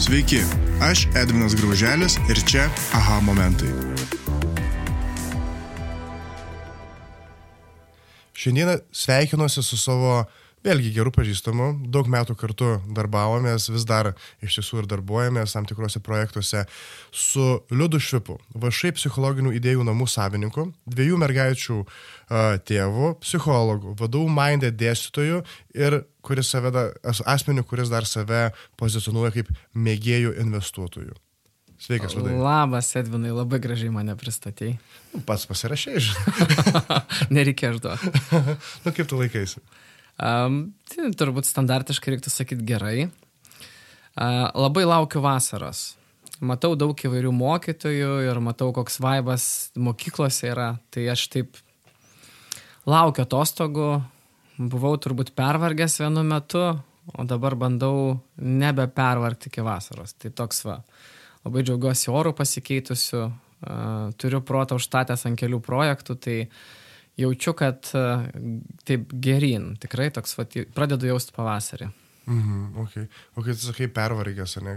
Sveiki, aš Edvinas Grauželis ir čia aha momentai. Šiandieną sveikinuosi su savo vėlgi gerų pažįstamų, daug metų kartu darbavomės, vis dar iš tiesų ir darbuojamės tam tikrose projektuose su Liudu Švipu, vašai psichologinių idėjų namų savininku, dviejų mergaičių uh, tėvu, psichologu, vadovų mindė dėstytoju ir kuris save, da, asmeniu, kuris dar save pozicionuoja kaip mėgėjų investuotojų. Sveikas, Liudai. Labas, Edvinai, labai gražiai mane pristatėjai. Nu, pats pasirašai, žinai. Nereikia aš duoti. nu, kaip tu laikaisi? Um, tai turbūt standartiškai reiktų sakyti gerai. Uh, labai laukiu vasaros. Matau daug įvairių mokytojų ir matau, koks vaibas mokyklose yra. Tai aš taip laukiu atostogų. Buvau turbūt pervargęs vienu metu, o dabar bandau nebepervargti iki vasaros. Tai toks va. Uh, labai džiaugiuosi orų pasikeitusiu, turiu protą užstatęs ant kelių projektų, tai jaučiu, kad taip gerin, tikrai toks, va, pradedu jausti pavasarį. Mhm, okay. O kai tu sakai pervargęs, ne,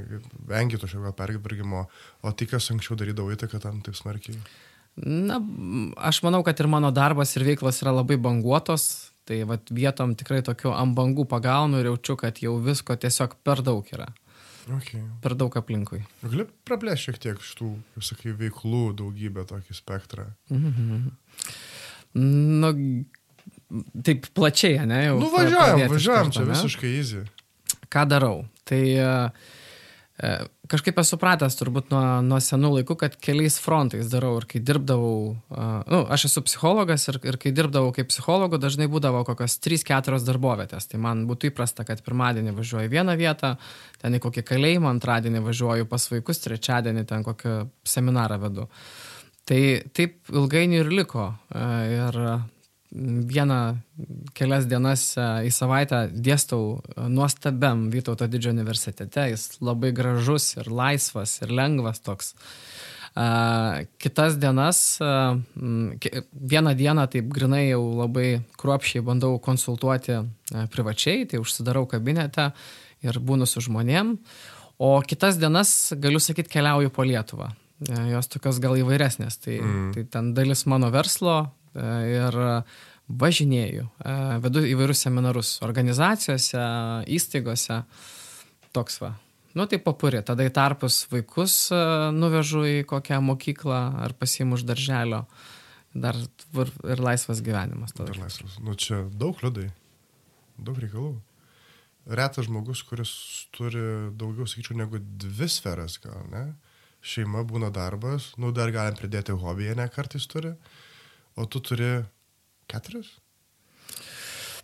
vengi to šio pervargimo, o tai kas anksčiau darydavo įtaką tam taip smarkiai? Na, aš manau, kad ir mano darbas ir veiklos yra labai banguotos, tai vat, vietom tikrai tokiu ant bangų pagaunu ir jaučiu, kad jau visko tiesiog per daug yra. Okay. Per daug aplinkui. Gali praplėsti šiek tiek šitų, kaip sakai, veiklų daugybę tokį spektrą. Mhm. Nu, taip plačiai, ne? Jau nu, važiuojam, važiuojam, čia visiškai easy. Ką darau? Tai uh, E, kažkaip esu supratęs turbūt nuo, nuo senų laikų, kad keliais frontais darau ir kai dirbdavau, uh, nu, aš esu psichologas ir, ir kai dirbdavau kaip psichologu, dažnai būdavo kokios 3-4 darbovietės. Tai man būtų įprasta, kad pirmadienį važiuoju į vieną vietą, ten į kokį kalėjimą, antradienį važiuoju pas vaikus, trečiadienį ten kokį seminarą vedu. Tai taip ilgainiui ir liko. Uh, ir vieną kelias dienas e, į savaitę dėstau nuostabiam Vytauto didžiojo universitete. Jis labai gražus ir laisvas ir lengvas toks. Kitas dienas, vieną dieną taip grinai jau labai kruopšiai bandau konsultuoti privačiai, tai užsidarau kabinete ir būnu su žmonėm, o kitas dienas, galiu sakyti, keliauju po Lietuvą. Jos tokios gal įvairesnės, tai, mm. tai ten dalis mano verslo, ir važinėju, vedu įvairius seminarus organizacijose, įstaigose, toks va. Nu, tai papurė, tada į tarpus vaikus nuvežu į kokią mokyklą ar pasiimu už darželio. Dar ir laisvas gyvenimas. Tada. Dar laisvas. Nu, čia daug liudai, daug reikalų. Retas žmogus, kuris turi daugiau, sakyčiau, negu dvi sferas, gal ne? Šeima būna darbas, nu, dar galim pridėti hobiją, ne kartais turi. O tu turi keturis?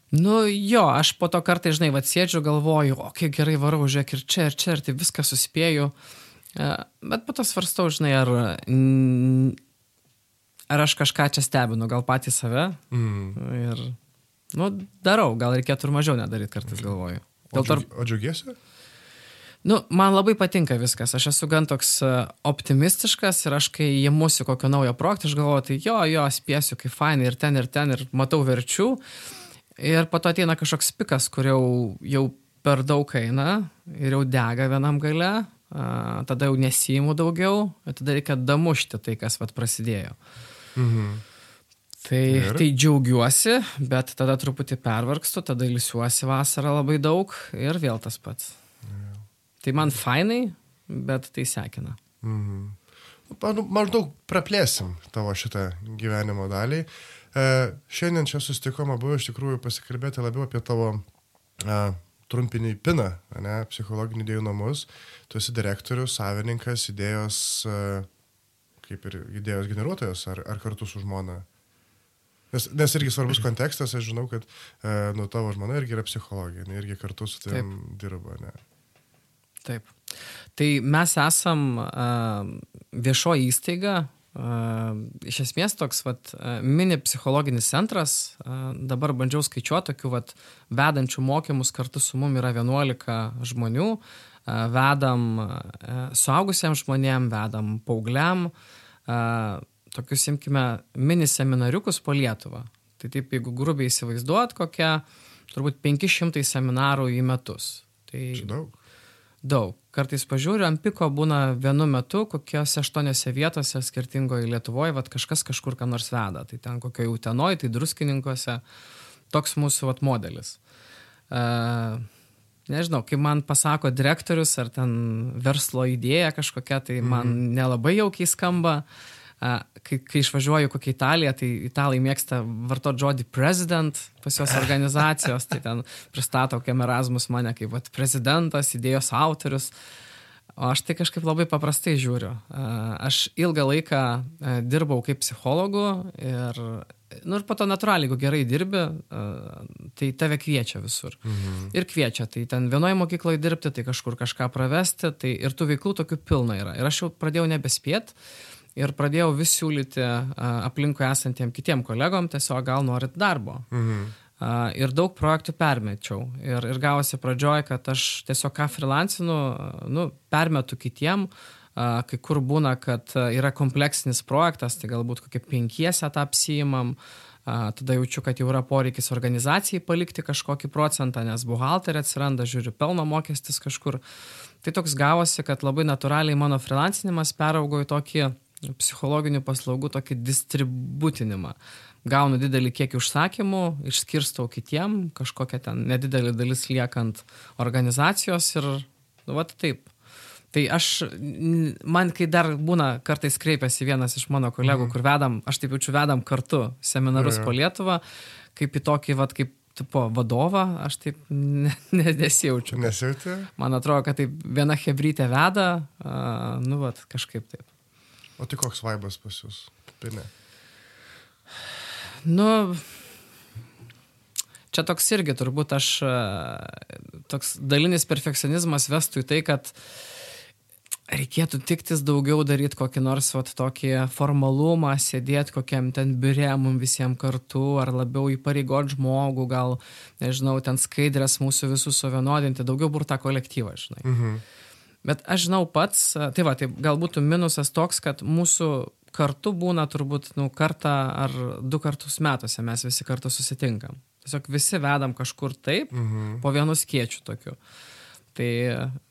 Nu jo, aš po to kartai, žinai, vad sėdžiu, galvoju, o kiek gerai varau, žiūrėk ir čia, ir čia, ir tai viską suspėju. E, bet po to svarstau, žinai, ar, ar aš kažką čia stebinu, gal patį save. Mm. Ir, nu, darau, gal reikėtų ir mažiau nedaryti kartais, galvoju. Dėl o, džiug, o džiugiesi? Nu, man labai patinka viskas. Aš esu gan toks e, optimistiškas ir aš, kai įmusiu kokio naujo projekto, aš galvoju, tai jo, jo, spėsiu, kaip fainai ir ten, ir ten, ir matau verčių. Ir po to ateina kažkoks pikas, kur jau, jau per daug eina ir jau dega vienam gale, a, tada jau nesijimu daugiau, tada reikia damušti tai, kas vat prasidėjo. Mhm. Tai, ir? tai džiaugiuosi, bet tada truputį pervargstu, tada ilsiuosi vasarą labai daug ir vėl tas pats. Tai man fainai, bet tai sekina. Mhm. Maždaug praplėsim tavo šitą gyvenimo dalį. E, šiandien čia susitikome abu iš tikrųjų pasikalbėti labiau apie tavo e, trumpinį piną, ne, psichologinių idėjų namus. Tu esi direktorius, savininkas, idėjos, e, kaip ir idėjos generuotojas, ar, ar kartu su žmona? Nes, nes irgi svarbus kontekstas, aš žinau, kad e, nu, tavo žmona irgi yra psichologija, ne, irgi kartu su tavim dirba. Ne. Taip. Tai mes esam viešoji įstaiga, iš esmės toks vat, mini psichologinis centras, dabar bandžiau skaičiuoti tokių vat, vedančių mokymus kartu su mum yra 11 žmonių, vedam suaugusiems žmonėm, vedam paaugliam, tokius, imkime, mini seminariukus po Lietuvą. Tai taip, jeigu grubiai įsivaizduot, kokia turbūt 500 seminarų į metus. Tai Čia daug daug. Kartais pažiūriu, ant piko būna vienu metu kokiose aštuoniose vietose skirtingoje Lietuvoje, vad kažkas kažkur ką nors veda. Tai ten kokioje Utenoje, tai druskininkose. Toks mūsų vat, modelis. Uh, nežinau, kai man pasako direktorius ar ten verslo idėja kažkokia, tai man -hmm. nelabai jaukiai skamba. Kai, kai išvažiuoju kokią Italiją, tai italai mėgsta vartoti žodį president pas jos organizacijos, tai ten pristato kokiam Erasmus mane kaip vat, prezidentas, idėjos autorius. O aš tai kažkaip labai paprastai žiūriu. Aš ilgą laiką dirbau kaip psichologu ir nu ir po to natūraliai, jeigu gerai dirbi, tai tave kviečia visur. Mhm. Ir kviečia, tai ten vienoje mokykloje dirbti, tai kažkur kažką pravesti, tai ir tų veiklų tokių pilna yra. Ir aš jau pradėjau nebespėt ir pradėjau vis siūlyti aplinkui esantiem kitiem kolegom, tiesiog gal norit darbo. Mhm. Ir daug projektų permečiau. Ir, ir gavosi pradžioj, kad aš tiesiog ką freelancinu, nu, permetu kitiem, kai kur būna, kad yra kompleksinis projektas, tai galbūt kokie penkiese tą apsijimam, tada jaučiu, kad jau yra poreikis organizacijai palikti kažkokį procentą, nes buhalterė atsiranda, žiūriu, pelno mokestis kažkur. Tai toks gavosi, kad labai natūraliai mano freelancinimas peraugo į tokį psichologinių paslaugų tokį distributinimą. Gaunu didelį kiekį užsakymų, išskirstau kitiem, kažkokia ten nedidelė dalis liekant organizacijos ir, nu, va taip, Tai aš, man kai dar būna, kartais kreipiasi vienas iš mano kolegų, mm. kur vedam, aš taip jaučiu, vedam kartu seminarus mm. po Lietuvą, kaip į tokį, vat, kaip tipo vadovą, aš taip ne, ne, nesijaučiu. Nesijauti? Man atrodo, kad taip viena hebrytė veda, uh, nu, vat, kažkaip taip. O tai koks vaibas pas jūs? Pinė. Nu, čia toks irgi turbūt aš, toks dalinis perfekcionizmas vestų į tai, kad reikėtų tiktis daugiau daryti kokį nors vat, tokį formalumą, sėdėti kokiam ten biure mum visiems kartu, ar labiau įpareigot žmogų, gal, nežinau, ten skaidrės mūsų visus suvienodinti, daugiau burtą kolektyvą, žinai. Mhm. Bet aš žinau pats, tai va, tai galbūt minusas toks, kad mūsų kartu būna turbūt, nu, kartą ar du kartus metuose mes visi kartu susitinkam. Tiesiog visi vedam kažkur taip, mhm. po vienu skiečiu tokiu. Tai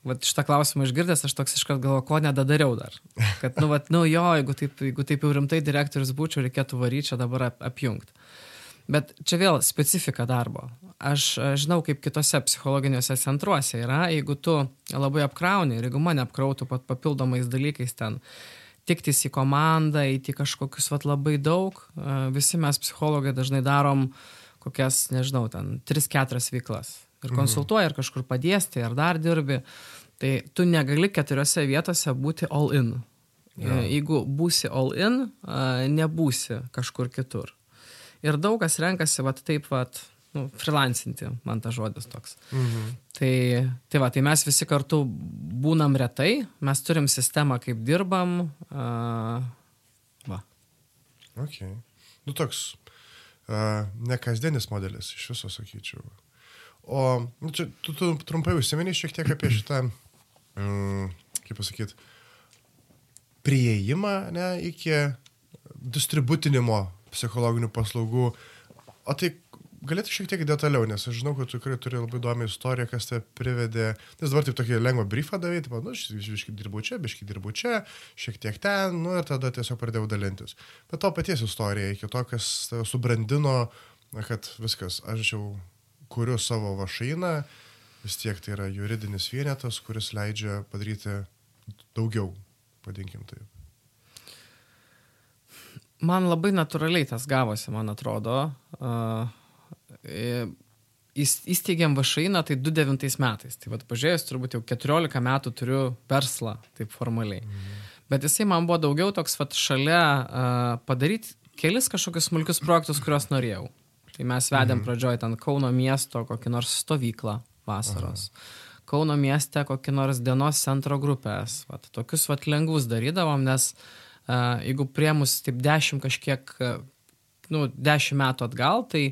vat, šitą klausimą išgirdęs, aš toks iškart galvoju, ko nedadariau dar. Kad, nu, vat, nu jo, jeigu taip, jeigu taip jau rimtai direktorius būčiau, reikėtų varyti čia dabar ap, apjungti. Bet čia vėl specifika darbo. Aš žinau, kaip kitose psichologiniuose centruose yra, jeigu tu labai apkrauni ir jeigu mane apkrautų papildomais dalykais ten, tiktis į komandą, įti kažkokius vat labai daug, visi mes psichologai dažnai darom kokias, nežinau, ten 3-4 veiklas ir konsultuoji, ar kažkur padėsti, ar dar dirbi, tai tu negali keturiose vietose būti all in. Ja. Jeigu būsi all in, nebūsi kažkur kitur. Ir daug kas renkasi, va taip, va, nu, freelancinti, man tas žodis toks. Mhm. Tai, tai va, tai mes visi kartu būnam retai, mes turim sistemą, kaip dirbam. Uh, va. Ok. Nu toks uh, nekasdienis modelis iš viso, sakyčiau. O nu, čia tu, tu trumpai užsimeni šiek tiek apie šitą, mm, kaip pasakyti, prieimą ne, iki distributinimo psichologinių paslaugų. O tai galėtų šiek tiek detaliau, nes aš žinau, kad tu tikrai turi labai įdomią istoriją, kas te privedė. Nes dabar taip tokį lengvą briefą davai, taip, nu, aš biškai dirbu čia, biškai dirbu čia, šiek tiek ten, nu ir tada tiesiog pradėjau dalintis. Bet to paties istorija, iki to, kas subrandino, kad viskas, aš jau kuriu savo vašainą, vis tiek tai yra juridinis vienetas, kuris leidžia padaryti daugiau, vadinkim taip. Man labai natūraliai tas gavosi, man atrodo. Įsteigėm vašainą tai 2009 metais. Tai vad pažiūrėjus, turbūt jau 14 metų turiu verslą, taip formaliai. Mhm. Bet jisai man buvo daugiau toks vat, šalia padaryti kelis kažkokius smulkius projektus, kuriuos norėjau. Tai mes vedėm mhm. pradžioj ten Kauno miesto kokį nors stovyklą vasaros. Aha. Kauno mieste kokį nors dienos centro grupės. Vat, tokius vat lengvus darydavom, nes uh, jeigu priemus taip dešimt kažkiek, nu, dešimt metų atgal, tai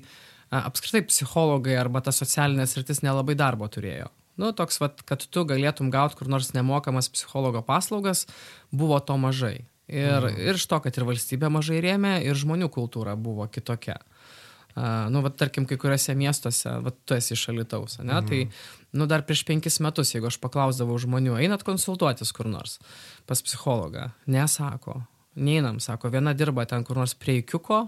apskritai psichologai arba ta socialinės rytis nelabai darbo turėjo. Nu, toks, vat, kad tu galėtum gauti kur nors nemokamas psichologo paslaugas, buvo to mažai. Ir, mhm. ir iš to, kad ir valstybė mažai rėmė, ir žmonių kultūra buvo kitokia. Uh, nu, va, tarkim, kai kuriuose miestuose, va, tu esi iš Alitaus, ne? Mhm. Tai, nu, dar prieš penkis metus, jeigu aš paklausdavau žmonių, einat konsultuotis kur nors pas psichologą, nesako, neinam, sako, viena dirba ten kur nors prie ikiuko,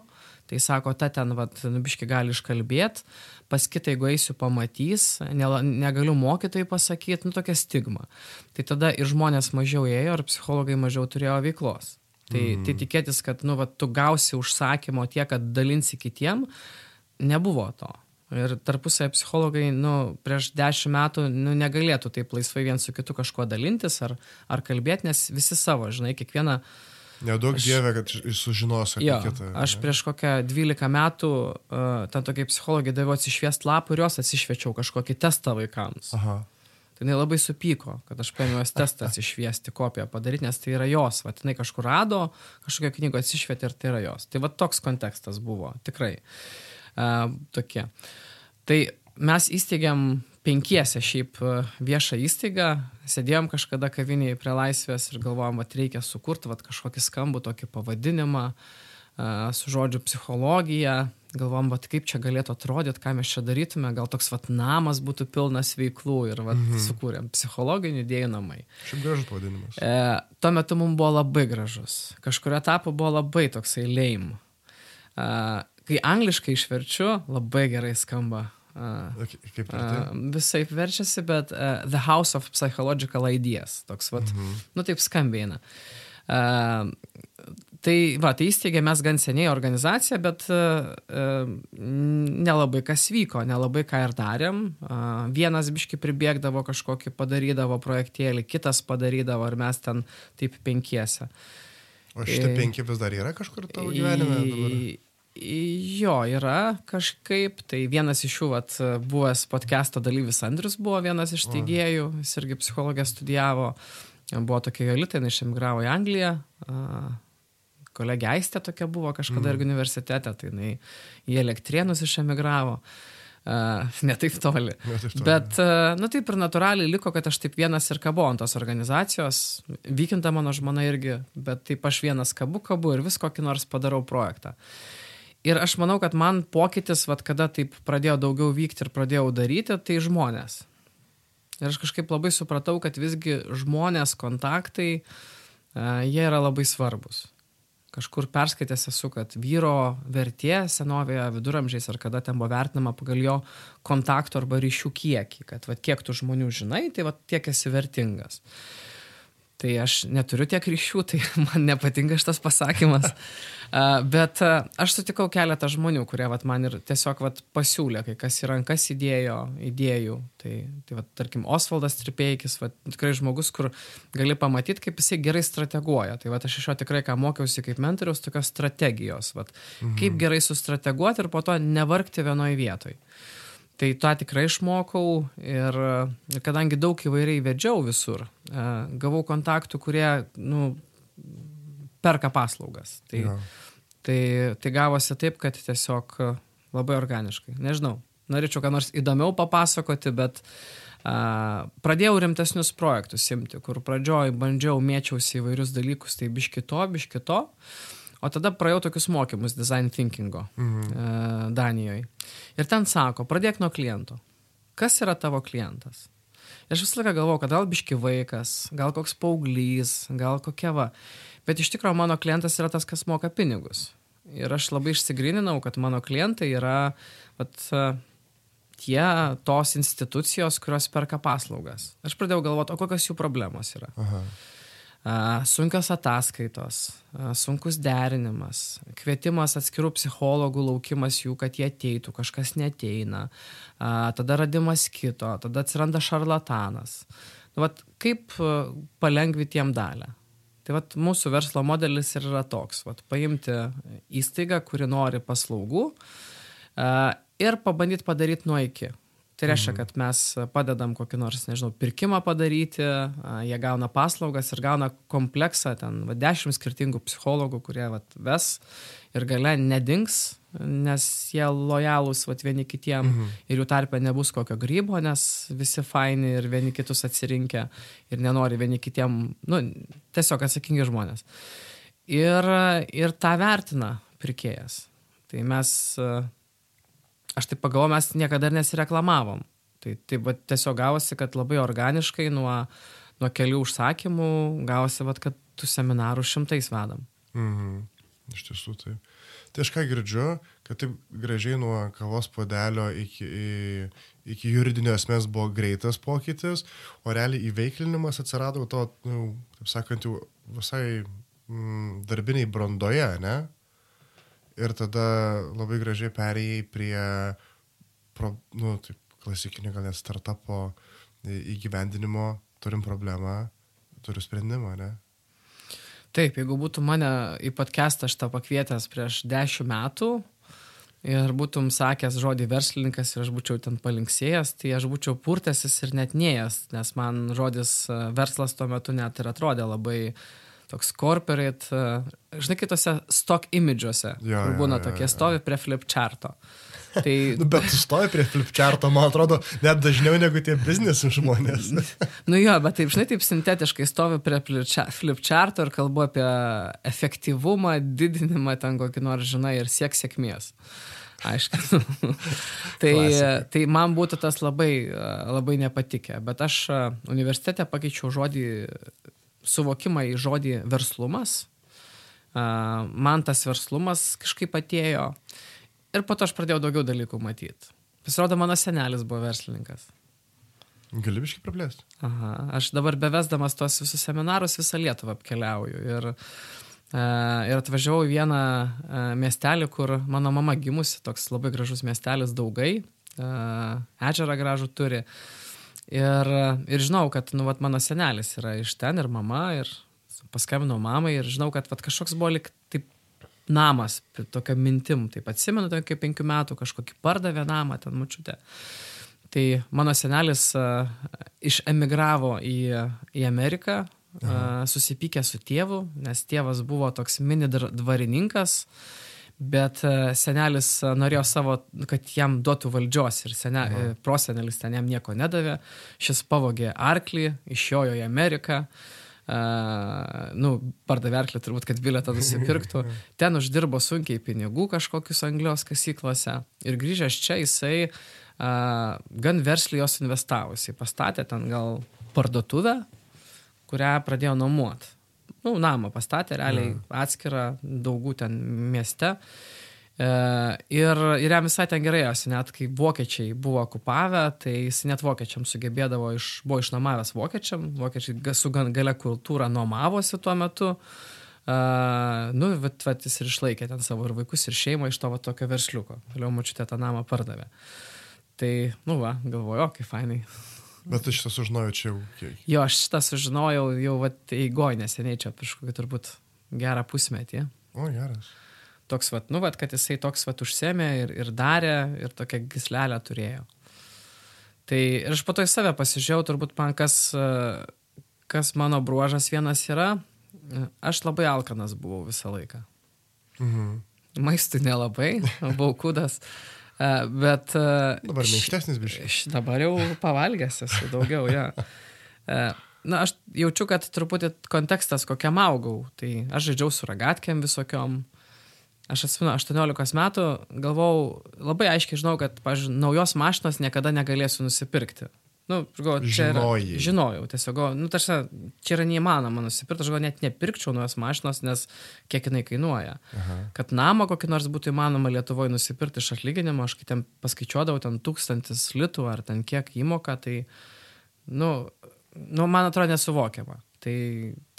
tai sako, ta ten, va, nubiški gali iškalbėti, pas kitą, jeigu eisiu, pamatys, ne, negaliu mokytojai pasakyti, nu, tokia stigma. Tai tada ir žmonės mažiau ėjo, ir psichologai mažiau turėjo veiklos. Tai, mm. tai tikėtis, kad nu, va, tu gausi užsakymo tiek, kad dalinsi kitiem, nebuvo to. Ir tarpusai psichologai, nu, prieš dešimt metų nu, negalėtų taip laisvai vien su kitu kažkuo dalintis ar, ar kalbėti, nes visi savo, žinai, kiekvieną... Nedaug aš, dievė, kad sužinos apie jo, kitą. Aš ne? prieš kokią 12 metų uh, ten tokiai psichologai daviau atsišviest lapų ir jos atsišviečiau kažkokį testą vaikams. Aha. Tai jinai labai supyko, kad aš paėmiau jos testą atsišviesti, kopiją padaryti, nes tai yra jos. Vat jinai kažkur rado, kažkokią knygą atsišvietė ir tai yra jos. Tai va toks kontekstas buvo, tikrai. Uh, tokie. Tai mes įsteigėm penkiese šiaip viešą įstaigą, sėdėjom kažkada kavinėje prie laisvės ir galvojom, kad reikia sukurti vat, kažkokį skambų tokį pavadinimą su žodžiu psichologija, galvom, vat, kaip čia galėtų atrodyti, ką mes čia darytume, gal toks vat, namas būtų pilnas veiklų ir vat, -hmm. sukūrėm psichologinių idėjų namai. Šiaip gražus pavadinimas. E, tuo metu mums buvo labai gražus. Kažkurio etapu buvo labai toksai leim. E, kai angliškai išverčiu, labai gerai skamba. Uh, kaip uh, visai verčiasi, bet uh, The House of Psychological Ideas. Toks, vat, mm -hmm. nu taip skambėina. Uh, Tai va, tai įsteigė mes gan seniai organizaciją, bet uh, nelabai kas vyko, nelabai ką ir darėm. Uh, vienas biški pribėgdavo kažkokį, padarydavo projektėlį, kitas padarydavo ir mes ten taip penkiese. O šitie penki vis dar yra kažkur tavo gyvenime? Dabar? Jo, yra kažkaip. Tai vienas iš jų, vat, buvęs podcast'o dalyvis Andrius buvo vienas iš steigėjų, jis irgi psichologiją studijavo. Buvo tokia Jolita, jinai išemigravo į Angliją. Uh, kolegė Aistė tokia buvo kažkada mm. irgi universitete, tai jinai į elektrienus išemigravo. Uh, ne taip toli. Ne taip toli. Bet, uh, nu taip ir natūraliai liko, kad aš taip vienas ir kabu ant tos organizacijos. Vykinta mano žmona irgi, bet taip aš vienas kabu kabu ir vis kokį nors padarau projektą. Ir aš manau, kad man pokytis, vat, kada taip pradėjo daugiau vykti ir pradėjau daryti, tai žmonės. Ir aš kažkaip labai supratau, kad visgi žmonės, kontaktai, uh, jie yra labai svarbus kažkur perskaitęs esu, kad vyro vertė senovėje viduramžiais ar kada ten buvo vertinama pagal jo kontaktų arba ryšių kiekį, kad va, kiek tu žmonių žinai, tai va, tiek esi vertingas. Tai aš neturiu tiek ryšių, tai man nepatinka šitas pasakymas. Bet aš sutikau keletą žmonių, kurie vat, man ir tiesiog vat, pasiūlė, kai kas į rankas įdėjo idėjų. Tai, tai vat, tarkim, Osvaldas Tripeikis, vat, tikrai žmogus, kur gali pamatyti, kaip jisai gerai strateguoja. Tai vat, aš iš jo tikrai ką mokiausi kaip mentoriaus, tokios strategijos. Vat, mhm. Kaip gerai sustrateguoti ir po to nevargti vienoje vietoje. Tai tą tikrai išmokau ir, ir kadangi daug įvairiai vedžiau visur, e, gavau kontaktų, kurie nu, perka paslaugas. Tai, ja. tai, tai gavosi taip, kad tiesiog labai organiškai. Nežinau, norėčiau ką nors įdomiau papasakoti, bet a, pradėjau rimtesnius projektus imti, kur pradžioj bandžiau, mėčiausi įvairius dalykus, tai biški to, biški to. O tada praėjau tokius mokymus design thinkingo mhm. e, Danijoje. Ir ten sako, pradėk nuo kliento. Kas yra tavo klientas? Ir aš visą laiką galvoju, kad gal biški vaikas, gal koks paauglys, gal kokia va. Bet iš tikrųjų mano klientas yra tas, kas moka pinigus. Ir aš labai išsigrininau, kad mano klientai yra vat, tie tos institucijos, kurios perka paslaugas. Aš pradėjau galvoti, o kokios jų problemos yra. Aha sunkios ataskaitos, sunkus derinimas, kvietimas atskirų psichologų, laukimas jų, kad jie ateitų, kažkas neteina, tada radimas kito, tada atsiranda šarlatanas. Nu, vat, kaip palengvinti jiem dalę? Tai vat, mūsų verslo modelis ir yra toks, vat, paimti įstaigą, kuri nori paslaugų ir pabandyti padaryti nuo iki. Tai reiškia, mhm. kad mes padedam kokį nors, nežinau, pirkimą padaryti, jie gauna paslaugas ir gauna kompleksą, ten va, dešimt skirtingų psichologų, kurie va, ves ir gale nedings, nes jie lojalūs va, vieni kitiem mhm. ir jų tarpe nebus kokio grybo, nes visi faini ir vieni kitus atsirinkę ir nenori vieni kitiem, nu, tiesiog atsakingi žmonės. Ir, ir tą vertina pirkėjas. Tai mes aš taip pagalvoju, mes niekada ir nesireklamavom. Tai, tai va, tiesiog gavosi, kad labai organiškai nuo, nuo kelių užsakymų gavosi, va, kad tų seminarų šimtais vedam. Mhm. Iš tiesų tai. Tai aš ką girdžiu, kad taip gražiai nuo kavos podelio iki, iki juridinio esmės buvo greitas pokytis, o realiai įveiklinimas atsirado to, nu, taip sakant, jau visai mm, darbiniai brandoje, ne? Ir tada labai gražiai perėjai prie, pro, nu, taip, klasikinio gal net startupo įgyvendinimo, turim problemą, turiu sprendimą, ne? Taip, jeigu būtų mane į podcastą šitą pakvietęs prieš dešimt metų ir būtum sakęs žodį verslininkas ir aš būčiau ten palinksėjęs, tai aš būčiau purtęsis ir net neėjęs, nes man žodis e, verslas tuo metu net ir atrodė labai toks corporate, e, žinai, kitose stock imidžiuose, kur būna tokie stovi prie flipcharto. Tai... nu, bet stovi prie flipcharto, man atrodo, net dažniau negu tie biznis žmonės. nu jo, bet taip, žinai, taip sintetiškai stovi prie flipcharto ir kalbu apie efektyvumą, didinimą ten kokį nors, žinai, ir siek sėkmės. Aišku. tai, tai man būtų tas labai, labai nepatikę. Bet aš universitete pakeičiau žodį, suvokimą į žodį verslumas. Man tas verslumas kažkaip atėjo. Ir po to aš pradėjau daugiau dalykų matyti. Pasirodo, mano senelis buvo verslininkas. Gali biškai praplėsti. Aha, aš dabar bevesdamas tos visus seminarus visą Lietuvą apkeliauju. Ir, e, ir atvažiavau į vieną e, miestelį, kur mano mama gimusi, toks labai gražus miestelis Daugai, e, ežerą gražų turi. Ir, ir žinau, kad nu, vat, mano senelis yra iš ten ir mama, ir paskambinau mamai ir žinau, kad vat, kažkoks buvo lik taip namas, tokia mintim, taip atsimenu, kaip penkių metų kažkokį pardavė namą, ten mučiutė. Tai mano senelis uh, išemigravo į, į Ameriką, uh, susipykė su tėvu, nes tėvas buvo toks mini dvarininkas, bet uh, senelis norėjo savo, kad jam duotų valdžios ir sene, Aha. prosenelis ten jam nieko nedavė, šis pavogė arklį, išjojo į Ameriką. Uh, nu, pardavė arklį turbūt, kad bilietą nusipirktų. Ten uždirbo sunkiai pinigų kažkokius Anglijos kasyklose. Ir grįžęs čia jisai uh, gan versliai jos investavusi. Pastatė ten gal parduotuvę, kurią pradėjo nuomuoti. Nu, namą pastatė realiai atskirą daugų ten mieste. E, ir, ir jam visai ten gerai esi, net kai vokiečiai buvo okupavę, tai jis net vokiečiam sugebėdavo, iš, buvo išnuomavęs vokiečiam, vokiečiai su gan gale kultūra nuomavosi tuo metu. Uh, nu, vat, vat jis ir išlaikė ten savo ir vaikus, ir šeimą iš to va, tokio versliuko. Vėliau mačiute tą namą pardavė. Tai, nu va, galvoju, o, kaip fainai. Bet aš šitą sužinojau čia jau kiek. Jo, aš šitą sužinojau jau, eigoj neseniai čia, prieš kokį turbūt gerą pusmetį. O, geras toks, vat, nu, vat, kad jisai toks vat užsėmė ir, ir darė ir tokią gislelę turėjo. Tai ir aš po to į save pasižiūrėjau, turbūt man kas, kas mano bruožas vienas yra, aš labai alkanas buvau visą laiką. Mhm. Maistui nelabai, buvau kudas. Bet. Dabar minkštesnis biškis. Dabar jau pavalgęs esu daugiau, ja. Na, aš jaučiu, kad truputį kontekstas, kokiam augau. Tai aš žaidžiau su ragatkėm visokiom. Aš atsimenu, 18 metų galvojau, labai aiškiai žinau, kad, pažiūrėjau, naujos mašinos niekada negalėsiu nusipirkti. Nu, galvoju, čia yra, žinojau, tiesiog, galvoju, nu, tarsi, čia yra neįmanoma nusipirkti, aš gal net nepirkčiau naujos mašinos, nes kiek jinai kainuoja. Aha. Kad namą kokį nors būtų įmanoma Lietuvoje nusipirkti iš atlyginimo, aš kai ten paskaičiuodavau ten tūkstantis litų ar ten kiek įmoka, tai, nu, nu man atrodo nesuvokiama. Tai,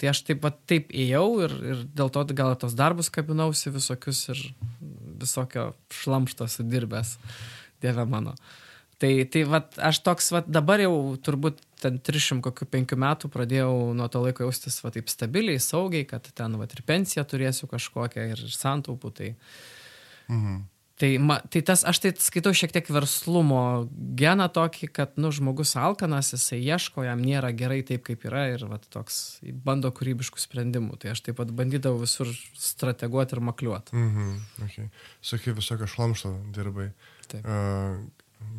tai aš taip pat taip ėjau ir, ir dėl to gal tos darbus kabinausi visokius ir visokio šlamšto sudirbęs, dieve mano. Tai, tai vat, aš toks, vat, dabar jau turbūt ten 305 metų pradėjau nuo to laiko jaustis va, taip stabiliai, saugiai, kad ten vat, ir pensiją turėsiu kažkokią ir santaupų. Tai, mhm. Tai, ma, tai tas, aš tai skaitau šiek tiek verslumo geną tokį, kad, nu, žmogus alkanas, jisai ieško, jam nėra gerai taip, kaip yra ir, va, toks, bando kūrybiškų sprendimų. Tai aš taip pat bandydavau visur strateguoti ir makliuoti. Mhm, okay. Sakai, visokio šlamšto dirbai. Taip. Uh,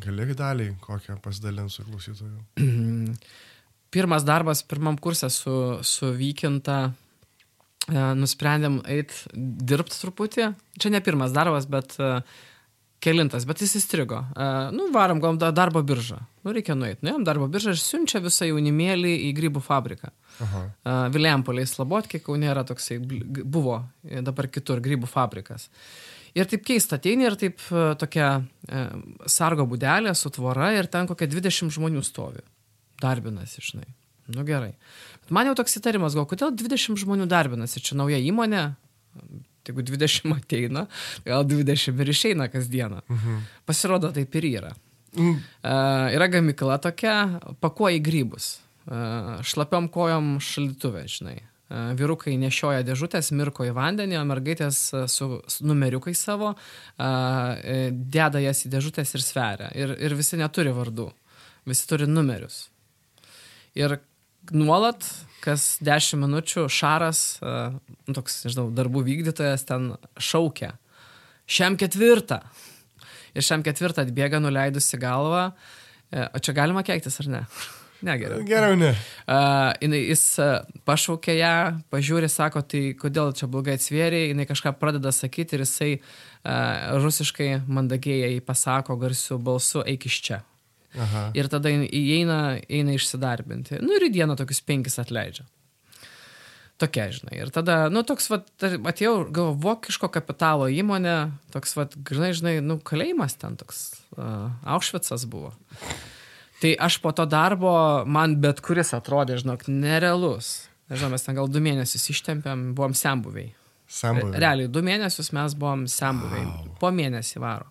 gali daliai kokią pasidalinti su klausytoju? Pirmas darbas pirmam kursė su, su Vykinta E, nusprendėm eit dirbti truputį. Čia ne pirmas darbas, bet e, kelintas, bet jis įstrigo. Uh, nu, varom, gal da- darbo biržą. Nu, reikia nueiti. Nuėjom darbo biržą ir siunčia visą jaunimėlį į grybų fabriką. Aha. Uh, Viliampoliai Slabotkiai, kaunė yra toksai, buvo e, dabar kitur grybų fabrikas. Ir taip keista, ateini ir taip e, tokia e, sargo būdelė su tvora ir ten kokia 20 žmonių stovi. Darbinasi, žinai. Nu gerai. Bet man jau toks įtarimas, gal kodėl 20 žmonių darbinasi, čia nauja įmonė, jeigu 20 ateina, gal 20 ir išeina kasdieną. Mhm. Pasirodo, taip ir yra. Mm, Uh, yra gamykla tokia, pakuoja į grybus. Uh, šlapiom kojom šalituvė, žinai. Uh, vyrukai nešioja dėžutės, mirko į vandenį, o mergaitės uh, su, su numeriukai savo e, deda jas į dėžutės ir sveria. Ir, ir visi neturi vardų. Visi turi numerius. Ir nuolat, kas 10 minučių, Šaras, nu, toks, nežinau, darbų vykdytojas ten šaukia. Šiam ketvirtą. Ir šiam ketvirtą atbėga nuleidusi galvą. E, O čia galima keiktis, ar ne? Ne, geriau. Geriau ne. Uh, jinai, jis uh, pašaukė ją, pažiūrė, sako, tai kodėl čia blogai atsvėrė, jinai kažką pradeda sakyti ir jisai uh, rusiškai mandagiai jai pasako garsiu balsu, eik iš čia. Aha. Ir tada įeina, eina išsidarbinti. Nu ir į dieną tokius penkis atleidžia. Tokia, žinai. Ir tada, nu, toks, va, atėjau, galvo, vokiško kapitalo įmonė, toks, va, žinai, žinai, nu, kalėjimas ten toks, uh, Aušvicas buvo. Tai aš po to darbo, man bet kuris atrodė, žinok, nerealus. Nežinau, mes ten gal du mėnesius ištempėm, buvom sembuviai. Sambuvė. Realiai, du mėnesius mes buvom sembuviai. Wow. Po mėnesį varo.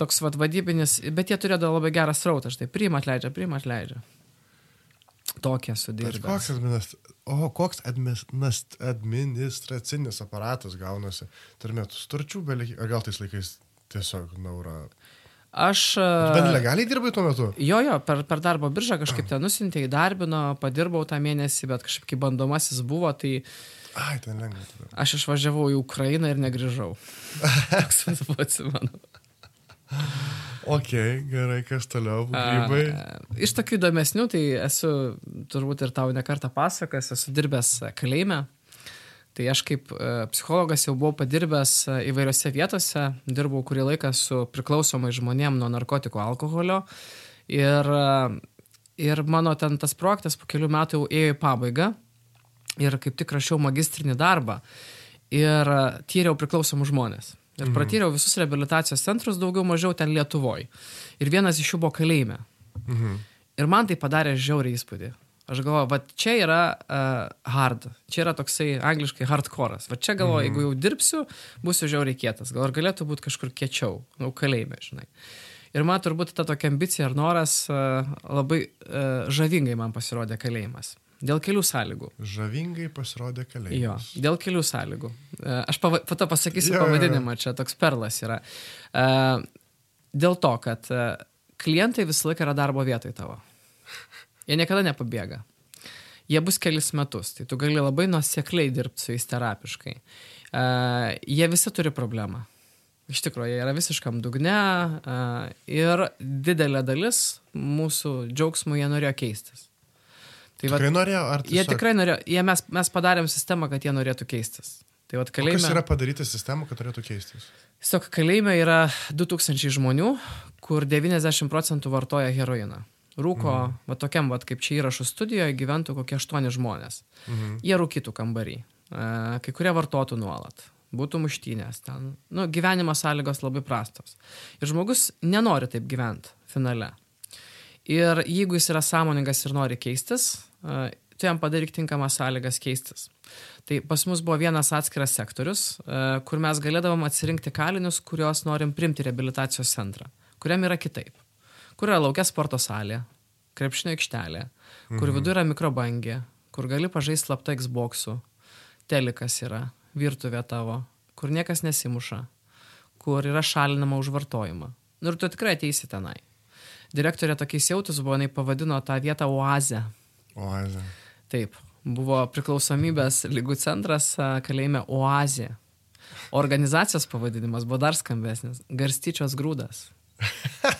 Toks vad vadybinis, bet jie turėjo labai gerą srautą, štai priima atleidžia, priima atleidžia. Tokie sudirbę. koks, administ... o, koks administ... administracinis aparatas gaunasi. Turime tų starčių, ar gal tais laikais tiesiog naura. Aš... Bet a, legaliai dirbai tuo metu? Jo, jo, per, per darbo biržą kažkaip ten nusintė, įdarbino, padirbau tą mėnesį, bet kažkaip kaip bandomasis buvo, tai Ai, ten lengva. tada. aš išvažiavau į Ukrainą ir negrįžau. Toks vat buvo, atsimenu. Ok, gerai, kas toliau? Grybai. A, Iš tokių įdomesnių, tai esu turbūt ir tau nekartą pasakęs, esu dirbęs kalėjime. Tai aš kaip e, psichologas jau buvau padirbęs e, įvairiose vietose, dirbau kurį laiką su priklausomai žmonėm nuo narkotikų alkoholio. Ir, e, ir mano ten tas projektas po kelių metų jau ėjo į pabaigą. Ir kaip tik rašiau magistrinį darbą. Ir tyriau priklausomų žmonės. Ir mhm. pratyriau visus reabilitacijos centrus daugiau mažiau ten Lietuvoje. Ir vienas iš jų buvo kalėjime. Mhm. Ir man tai padarė žiaurį įspūdį. Aš galvoju, va čia yra uh, hard, čia yra toksai angliškai hardcore'as. Va čia galvoju, mm. jeigu jau dirbsiu, būsiu žiauriai kietas. Gal galėtų būti kažkur kiečiau, nu, kalėjime, žinai. Ir man turbūt ta tokia ambicija ar noras uh, labai uh, žavingai man pasirodė kalėjimas. Dėl kelių sąlygų. Žavingai pasirodė Jo, kalėjimas. dėl kelių sąlygų. E, Aš pava, po to pasakysiu Jo, jo, jo. pavadinimą, čia toks perlas yra. E, Dėl to, kad e, klientai visą laiką yra darbo vietoj tavo. Jie niekada nepabėga. Jie bus kelis metus, tai tu gali labai nuosekliai dirbti su jais terapiškai. E, Jie visi turi problemą. Iš tikrųjų, jie yra visiškam dugne e, ir didelė dalis mūsų džiaugsmų jie norėjo keistis. Tai Tikrai norėjo, ar Jie tiesiog- tikrai norėjo, jie mes, mes padarėm sistemą, kad jie norėtų keistis. Tai vad O Kas kalėjime. yra padaryti sistemą, kad turėtų keistis? Tiesiog kalėjime yra 2000 žmonių, kur 90 procentų vartoja heroiną. Rūko, mhm. va tokiam, va kaip čia įrašų studijoje, gyventų kokie 8 žmonės. Mhm. Jie rūkytų kambarį. E, Kai kurie vartotų nuolat. Būtų muštynės ten. Nu, gyvenimo sąlygos labai prastos. Ir žmogus nenori taip gyventi finale. Ir jeigu jis yra sąmoningas ir nori keistis, e, tu jam padaryk tinkamas sąlygas keistis. Tai pas mus buvo vienas atskiras sektorius, e, kur mes galėdavom atsirinkti kalinius, kuriuos norim primti reabilitacijos centrą, kuriam yra kitaip. Kur yra laukia sporto salė, krepšinio aikštelė, kur Mhm. viduje yra mikrobangė, kur gali pažaisti slapta Xbox'u, telikas yra, virtuvė tavo, kur niekas nesimuša, kur yra šalinama už vartojimą. Nu ir tu tikrai ateisi tenai. Direktorė tokiais jautus buvo, jinai pavadino tą vietą oazę. Oazė. Taip, buvo priklausomybės lygų centras kalėjime Oazė. Organizacijos pavadinimas buvo dar skambesnis - Garstyčios grūdas.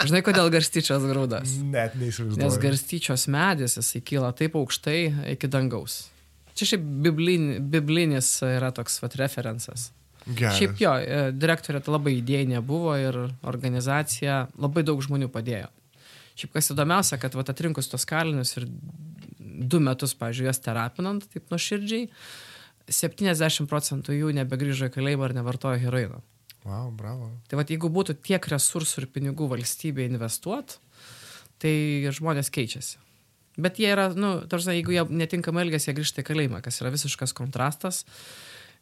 Žinai, kodėl garstyčios grūdas? Net neįsivaizduoju. Nes garstyčios medis, jisai kyla taip aukštai iki dangaus. Čia šiaip biblin, biblinis yra toks vat referencas. Geras. Šiaip jo, e, direktorė labai idėjinė buvo ir organizacija labai daug žmonių padėjo. Šiaip kas įdomiausia, kad vat, atrinkus tos kalinius ir du metus, pažiūrėjau, jas terapinant taip nuoširdžiai, 70 procentų jų nebegrįžo į kalėjimą ar nevartojo heroino. Wow, bravo. Tai vad, jeigu būtų tiek resursų ir pinigų valstybė investuot, tai žmonės keičiasi. Bet jie yra, nu, tarsi, jeigu jie netinkamai elgesi, jie grįžta į kalėjimą, kas yra visiškas kontrastas,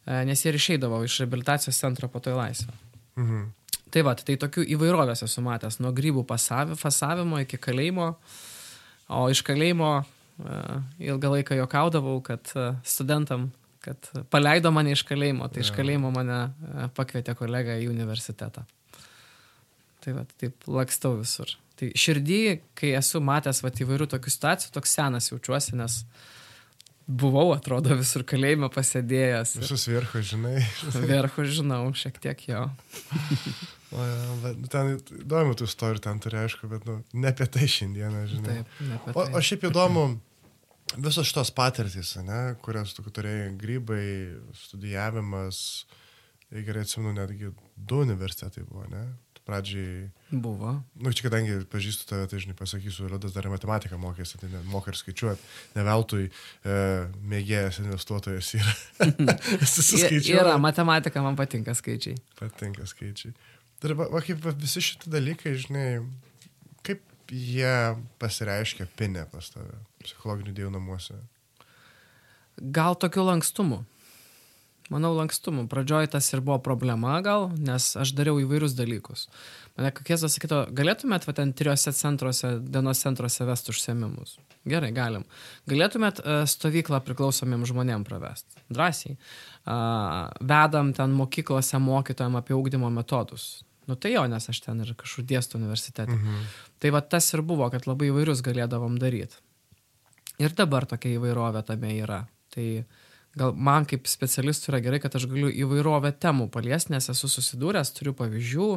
e, nes jie ir išeidavo iš rehabilitacijos centro po to į laisvę. Mhm. Tai va, tai tokių įvairovės esu matęs, nuo grybų pasavi, fasavimo iki kalėjimo, o iš kalėjimo uh, ilgą laiką jokaudavau, kad uh, studentam, kad paleido mane iš kalėjimo, tai iš kalėjimo mane uh, pakvietė kolega į universitetą. Tai va, taip lakstau visur. Tai širdį, kai esu matęs va, įvairių tokių situacijų, toks senas jaučiuosi, nes buvau, atrodo, visur kalėjime pasėdėjęs. Visus virchus, žinai. Verchų žinau, šiek tiek jo. O, ja, bet nu, ten įdomu tų istorijų ten turi, aišku, bet nu, ne apie tai šiandieną, žinai. Taip, ne apie O, tai. o šiaip įdomu, visos šitos patirtys, ne, kurias tu turėjai, grybai, studijavimas, jei gerai atsimenu, netgi du universitetai buvo, ne? Pradžiai, Buvo. nu, čia kadangi pažįstu tave, tai žinai, pasakysiu, Liudas dar matematiką mokėsi, tai ne, moka ir skaičiuoti, ne veltui e, mėgėjas investuotojas yra. Yra, matematika man patinka skaičiai. Patinka skaičiai. Ir va, va kaip va, visi šitie dalykai, žinai, jie pasireiškia pinė pas tave, psichologinių dėjų namuose. Gal tokiu lankstumu. Manau, lankstumu. Pradžioj tas ir buvo problema gal, nes aš dariau įvairius dalykus. Mane kokies sakyto, galėtumėt va, ten trijose centruose, dienos centruose vesti užsiemimus. Gerai, galim. Galėtumėt uh, stovyklą priklausomiem žmonėm pravesti. Drąsiai. Vedam ten mokyklose mokytojam apie ūkdymo metodus. Nu tai jo, nes aš ten ir kažkur dėstu universitete. Mhm. Tai va tas ir buvo, kad labai įvairius galėdavom daryti. Ir dabar tokia įvairovė tame yra. Tai gal man kaip specialistui yra gerai, kad aš galiu įvairovę temų paliesti, nes esu susidūręs, turiu pavyzdžių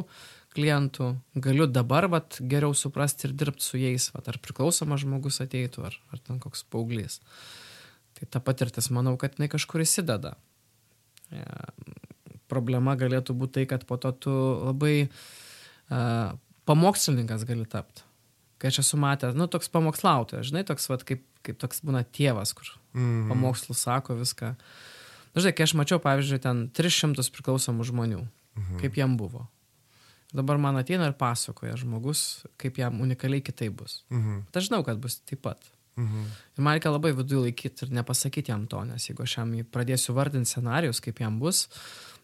klientų, galiu dabar vat, geriau suprasti ir dirbti su jais, vat, ar priklausomas žmogus ateitų, ar, ar ten koks paauglys. Tai ta patirtis, manau, kad jinai kažkur įsideda. Problema galėtų būti tai, kad po to tu labai uh, pamokslininkas gali tapti. Kai aš esu matęs, nu, toks pamokslautojas, žinai, toks, vat, kaip, kaip toks būna tėvas, kur Mhm. pamokslų sako viską. Nu, žinai, kai aš mačiau, pavyzdžiui, ten 300 priklausomų žmonių, mhm. kaip jam buvo. Dabar man ateina ir pasakoja žmogus, kaip jam unikaliai kitaip bus. Mhm. Bet aš žinau, kad bus taip pat. Mhm. Ir man reikia labai viduje laikyti ir nepasakyti jam to, nes jeigu aš jam pradėsiu vardinti scenarius, kaip jam bus,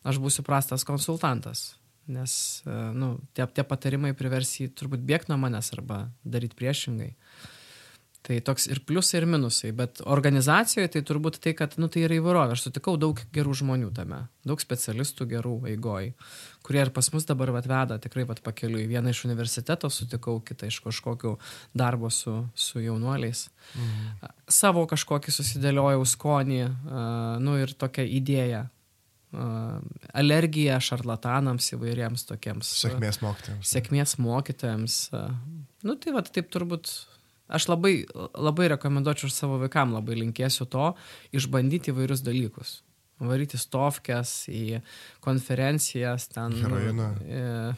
aš būsiu prastas konsultantas. Nes e, nu, tie, tie patarimai privers jį turbūt bėgti nuo manęs arba daryti priešingai. Tai toks ir pliusai, ir minusai. Bet organizacijoje tai turbūt tai, kad nu, tai yra įvairovė. Aš sutikau daug gerų žmonių tame, daug specialistų gerų eigoj, kurie ir pas mus dabar vat, veda tikrai vat, pakeliui. Vieną iš universiteto sutikau, kitą iš kažkokių darbo su, su jaunuoliais. Mhm. Savo kažkokį susidėliojau skonį, nu ir tokią idėją. Alergija šarlatanams įvairiems tokiems. Sėkmės mokytėms. Sėkmės mokytojams. uh, Nu tai va, taip turbūt. Aš labai, labai rekomenduočiau ir savo vaikam, labai linkėsiu to, išbandyti įvairius dalykus. Varyti stovkės į konferencijas, ten. Heroiną. E,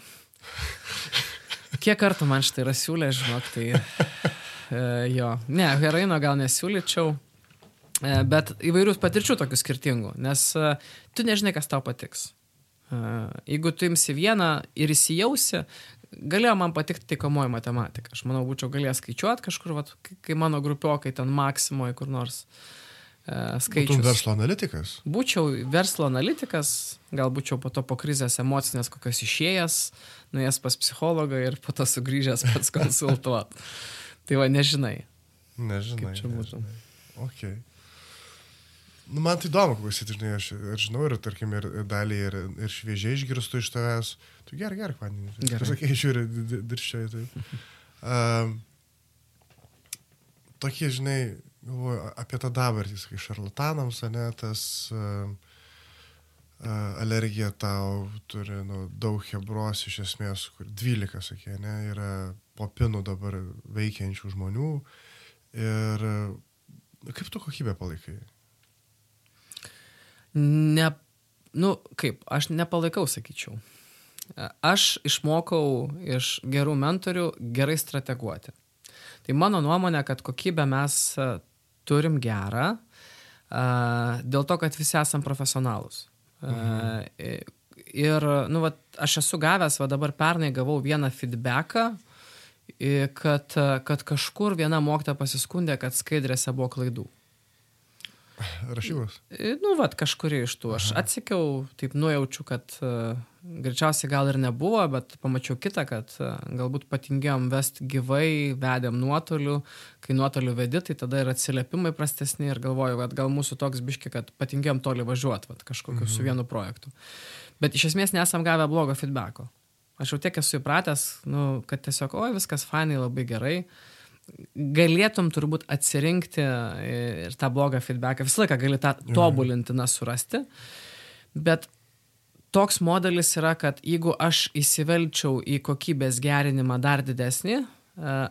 kiek kartų man štai yra siūlę, žinok, tai e, jo. Ne, heroino gal nesiūlyčiau, e, bet įvairių patirčių tokių skirtingų, nes e, tu nežinai, kas tau patiks. E, jeigu tu imsi vieną ir įsijausi, galėjo man patikti taikomoji matematika. Aš manau, būčiau galėjęs skaičiuoti kažkur, vat, kai- mano grupiokai ten maksimoje kur nors e, Tu skaičius. verslo analitikas. Būčiau verslo analitikas, gal būčiau po to po krizės emocinės kokios išėjęs, nuėjęs pas psichologą ir po to sugrįžęs pats konsultuot. tai va, nežinai. Nežinai. Kaip čia būtų? nežinai. Okay. Nu, man tai įdomu, klausyti, žinai, aš ir žinau, ir tarkim, ir dalį, ir, ir šviežiai išgirstu iš tavęs. Tu gerai, gerai, vandenį. Gerai. Sakai, žiūri, dirščiai. Tai. Um, tokie, žinai, galvoju apie tą dabartį, sakai, šarlatanams, ne, tas uh, uh, alergija tau turi nu, daug hebros iš esmės, kur 12, sakė, ne, yra popinų dabar veikiančių žmonių. Ir uh, kaip tu kokybę palaikai? Ne, nu, kaip, aš nepalaikau, sakyčiau. Aš išmokau iš gerų mentorių gerai strateguoti. Tai mano nuomonė, kad kokybę mes e, turim gerą, dėl to, kad visi esam profesionalus. Mhm. Ir, nu, va, aš esu gavęs, va dabar pernai gavau vieną feedbacką, kad, kad kažkur viena mokyta pasiskundė, kad skaidrėse buvo klaidų. Rašybos? Nu, vad, kažkurį iš tų. Aš atsakiau, taip nujaučiu, kad uh, greičiausiai gal ir nebuvo, bet pamačiau kitą, kad uh, galbūt patingėjom vest gyvai, vedėm nuotoliu, kai nuotoliu vedi, tai tada ir atsiliepimai prastesni ir galvoju, kad gal mūsų toks biški, kad patingėjom toli važiuoti, vad, kažkokiu mhm. su vienu projektu. Bet iš esmės nesam gavę blogo feedbacko. Aš jau tiek esu įpratęs, nu, kad tiesiog, oi, viskas fainai, labai gerai. Uh, galėtum turbūt atsirinkti ir tą blogą feedbacką. Visą laiką gali tą tobulintiną surasti. Bet toks modelis yra, kad jeigu aš įsivelčiau į kokybės gerinimą dar didesnį, e,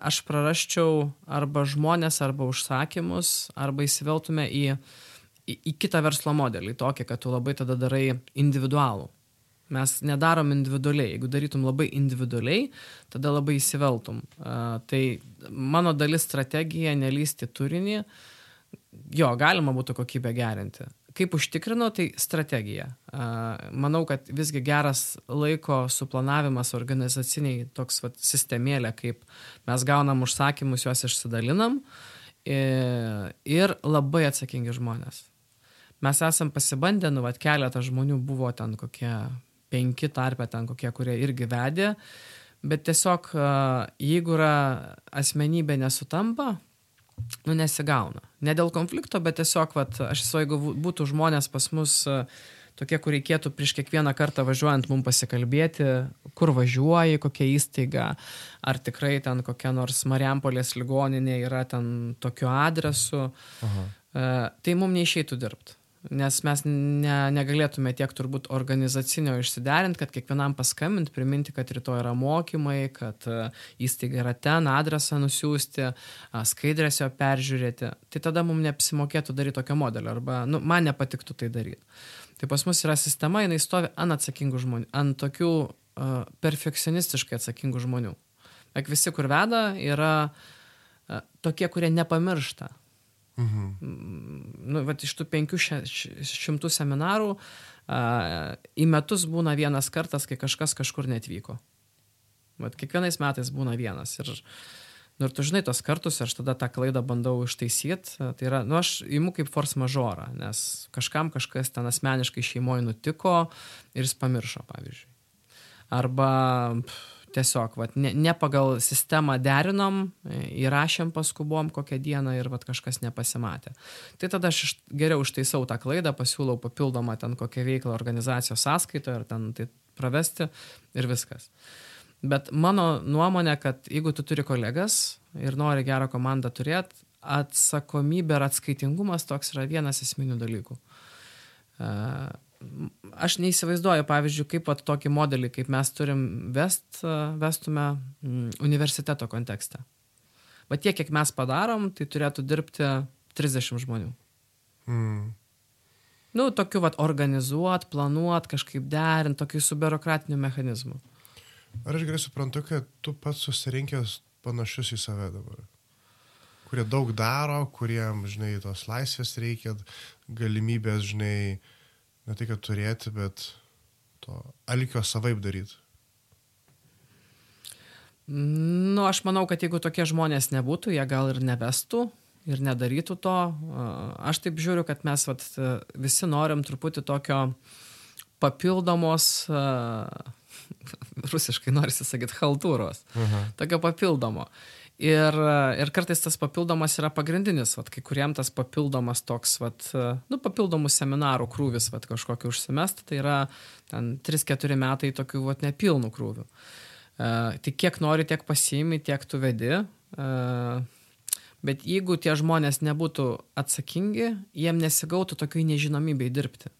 aš prarasčiau arba žmonės, arba užsakymus, arba įsiveltume į, į, į kitą verslo modelį, tokį, kad tu labai tada darai individualų. Mes nedarom individualiai. Jeigu darytum labai individualiai, tada labai įsiveltum. Tai mano dalis strategija nelysti turinį. Jo, galima būtų kokybę gerinti. Kaip užtikrinu, tai strategija. Manau, kad visgi geras laiko suplanavimas organizaciniai toks vat, sistemėlė, kaip mes gaunam užsakymus, juos išsidalinam ir labai atsakingi žmonės. Mes esam pasibandę, nu, vat, keletą žmonių buvo ten kokie penki tarpe ten kokie, kurie irgi vedė, bet tiesiog jeigu yra asmenybė nesutampa, nu nesigauna. Ne dėl konflikto, bet tiesiog, vat, aš esu, jeigu būtų žmonės pas mus tokie, kur reikėtų prieš kiekvieną kartą važiuojant mums pasikalbėti, kur važiuoji, kokia įstaiga, ar tikrai ten kokia nors Mariampolės ligoninė yra ten tokiu adresu, Aha. tai mums neišeitų dirbti nes mes ne, negalėtume tiek turbūt organizacinio išsiderinti, kad kiekvienam paskambinti, priminti, kad rytoj yra mokymai, kad e, įstaiga yra ten, adresą nusiųsti, skaidrės jo peržiūrėti. Tai tada mums neapsimokėtų daryti tokio modelio arba nu, man nepatiktų tai daryti. Tai pas mus yra sistema, jinai stovi ant atsakingų žmonių, ant tokių uh, perfekcionistiškai atsakingų žmonių. Ak visi, kur veda, yra uh, tokie, kurie nepamiršta Mhm. Nu, vat, iš tų 500 seminarų a, į metus būna vienas kartas, kai kažkas kažkur netvyko. Vat, kiekvienais metais būna vienas. Ir, nu, ir tu žinai tos kartus, aš tada tą klaidą bandau ištaisyti. Tai yra, nu, aš įimu kaip force majorą, nes kažkam kažkas ten asmeniškai šeimoje nutiko ir jis pamiršo, pavyzdžiui. Arba... Pff, tiesiog vat, ne, ne pagal sistemą derinom, įrašėm paskubom kokią dieną ir vat, kažkas nepasimatė. Tai tada aš geriau užtaisau tą klaidą, pasiūlau papildomą ten kokią veiklą organizacijos sąskaitoje ir ten tai pravesti ir viskas. Bet mano nuomonė, kad jeigu tu turi kolegas ir nori gerą komandą turėti, atsakomybė ir atskaitingumas toks yra vienas esminių dalykų. Uh, aš neįsivaizduoju, pavyzdžiui, kaip pat tokį modelį, kaip mes turim vest, vestume mm, universiteto kontekste. Va tiek, kiek mes padarom, tai turėtų dirbti 30 žmonių. Mm. Nu, tokiu vat organizuot, planuot, kažkaip derint, tokiu su biurokratiniu mechanizmu. Ar aš gerai suprantu, kad tu pats susirinkęs panašius į save dabar? Kurie daug daro, kuriem, žinai, tos laisvės reikia, galimybės, žinai, uh, ne tai, kad turėti, bet to alkio savaip daryti? Nu, aš manau, kad jeigu tokie žmonės nebūtų, jie gal ir nevestų ir nedarytų to. Aš taip žiūriu, kad mes vat, visi norim truputį tokio papildomos, rusiškai norisi sakyti, haltūros. Uh -huh. Tokio papildomo. Ir, ir kartais tas papildomas yra pagrindinis, vat, kai kuriem tas papildomas toks, vat, nu, papildomų seminarų krūvis, vat, kažkokį užsimest, tai yra ten 3-4 metai tokių vat, nepilnų krūvių. Uh, tai kiek nori, tiek pasiimi, tiek tu vedi. Uh, bet jeigu tie žmonės nebūtų atsakingi, jiem nesigautų tokiai nežinomybei dirbti.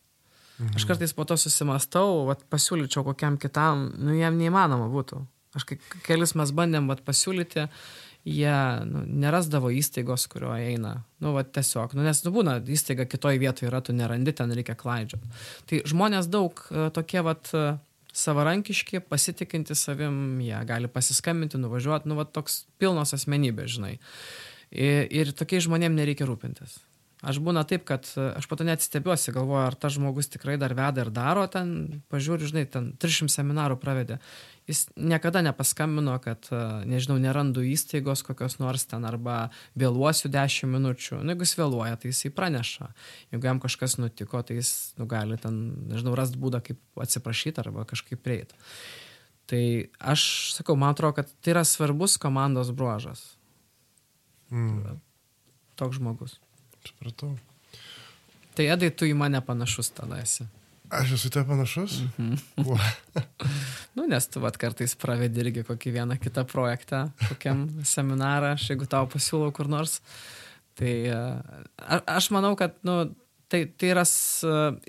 Mhm. Aš kartais po to susimastau, vat, pasiūlyčiau kokiam kitam, nu jam neįmanoma būtų. Aš kai kelis mes bandėm vat, pasiūlyti, jie nu, nerasdavo įstaigos, kurioje eina. Nu, va, tiesiog, nu, nes nu, būna įstaiga kitoje vietoje yra, tu nerandi, ten reikia klaidžioti. Tai žmonės daug e, tokie, va, savarankiški, pasitikinti savim, jie gali pasiskambinti, nuvažiuoti, nu, va, toks pilnos asmenybės, žinai. Ir, ir tokiais žmonėm nereikia rūpintis. Aš būna taip, kad e, aš pato net stebiuosi, galvoju, ar tas žmogus tikrai dar veda ir daro ten, pažiūriu, žinai, ten 300 seminarų pravedė. Jis niekada nepaskambino, kad, e, nežinau, nerandu įstaigos kokios nors ten arba vėluosiu 10 minučių. Nu, jeigu jis vėluoja, tai jisai praneša. Jeigu jam kažkas nutiko, tai jis, nu, gali ten, nežinau, rast būdą, kaip atsiprašyti arba kažkaip prieiti. Tai aš sakau, man atrodo, kad tai yra svarbus komandos bruožas. Mm. Toks žmogus. Supratau. Tai Edai, tu į mane panašus tada esi. Aš esu te panašus? Mhm. Kuo? nu, nes tu vat kartais pravedi irgi kokį vieną kitą projektą, kokiam seminarą, aš jeigu tau pasiūlau kur nors. Tai a, aš manau, kad, nu, tai, tai yra uh,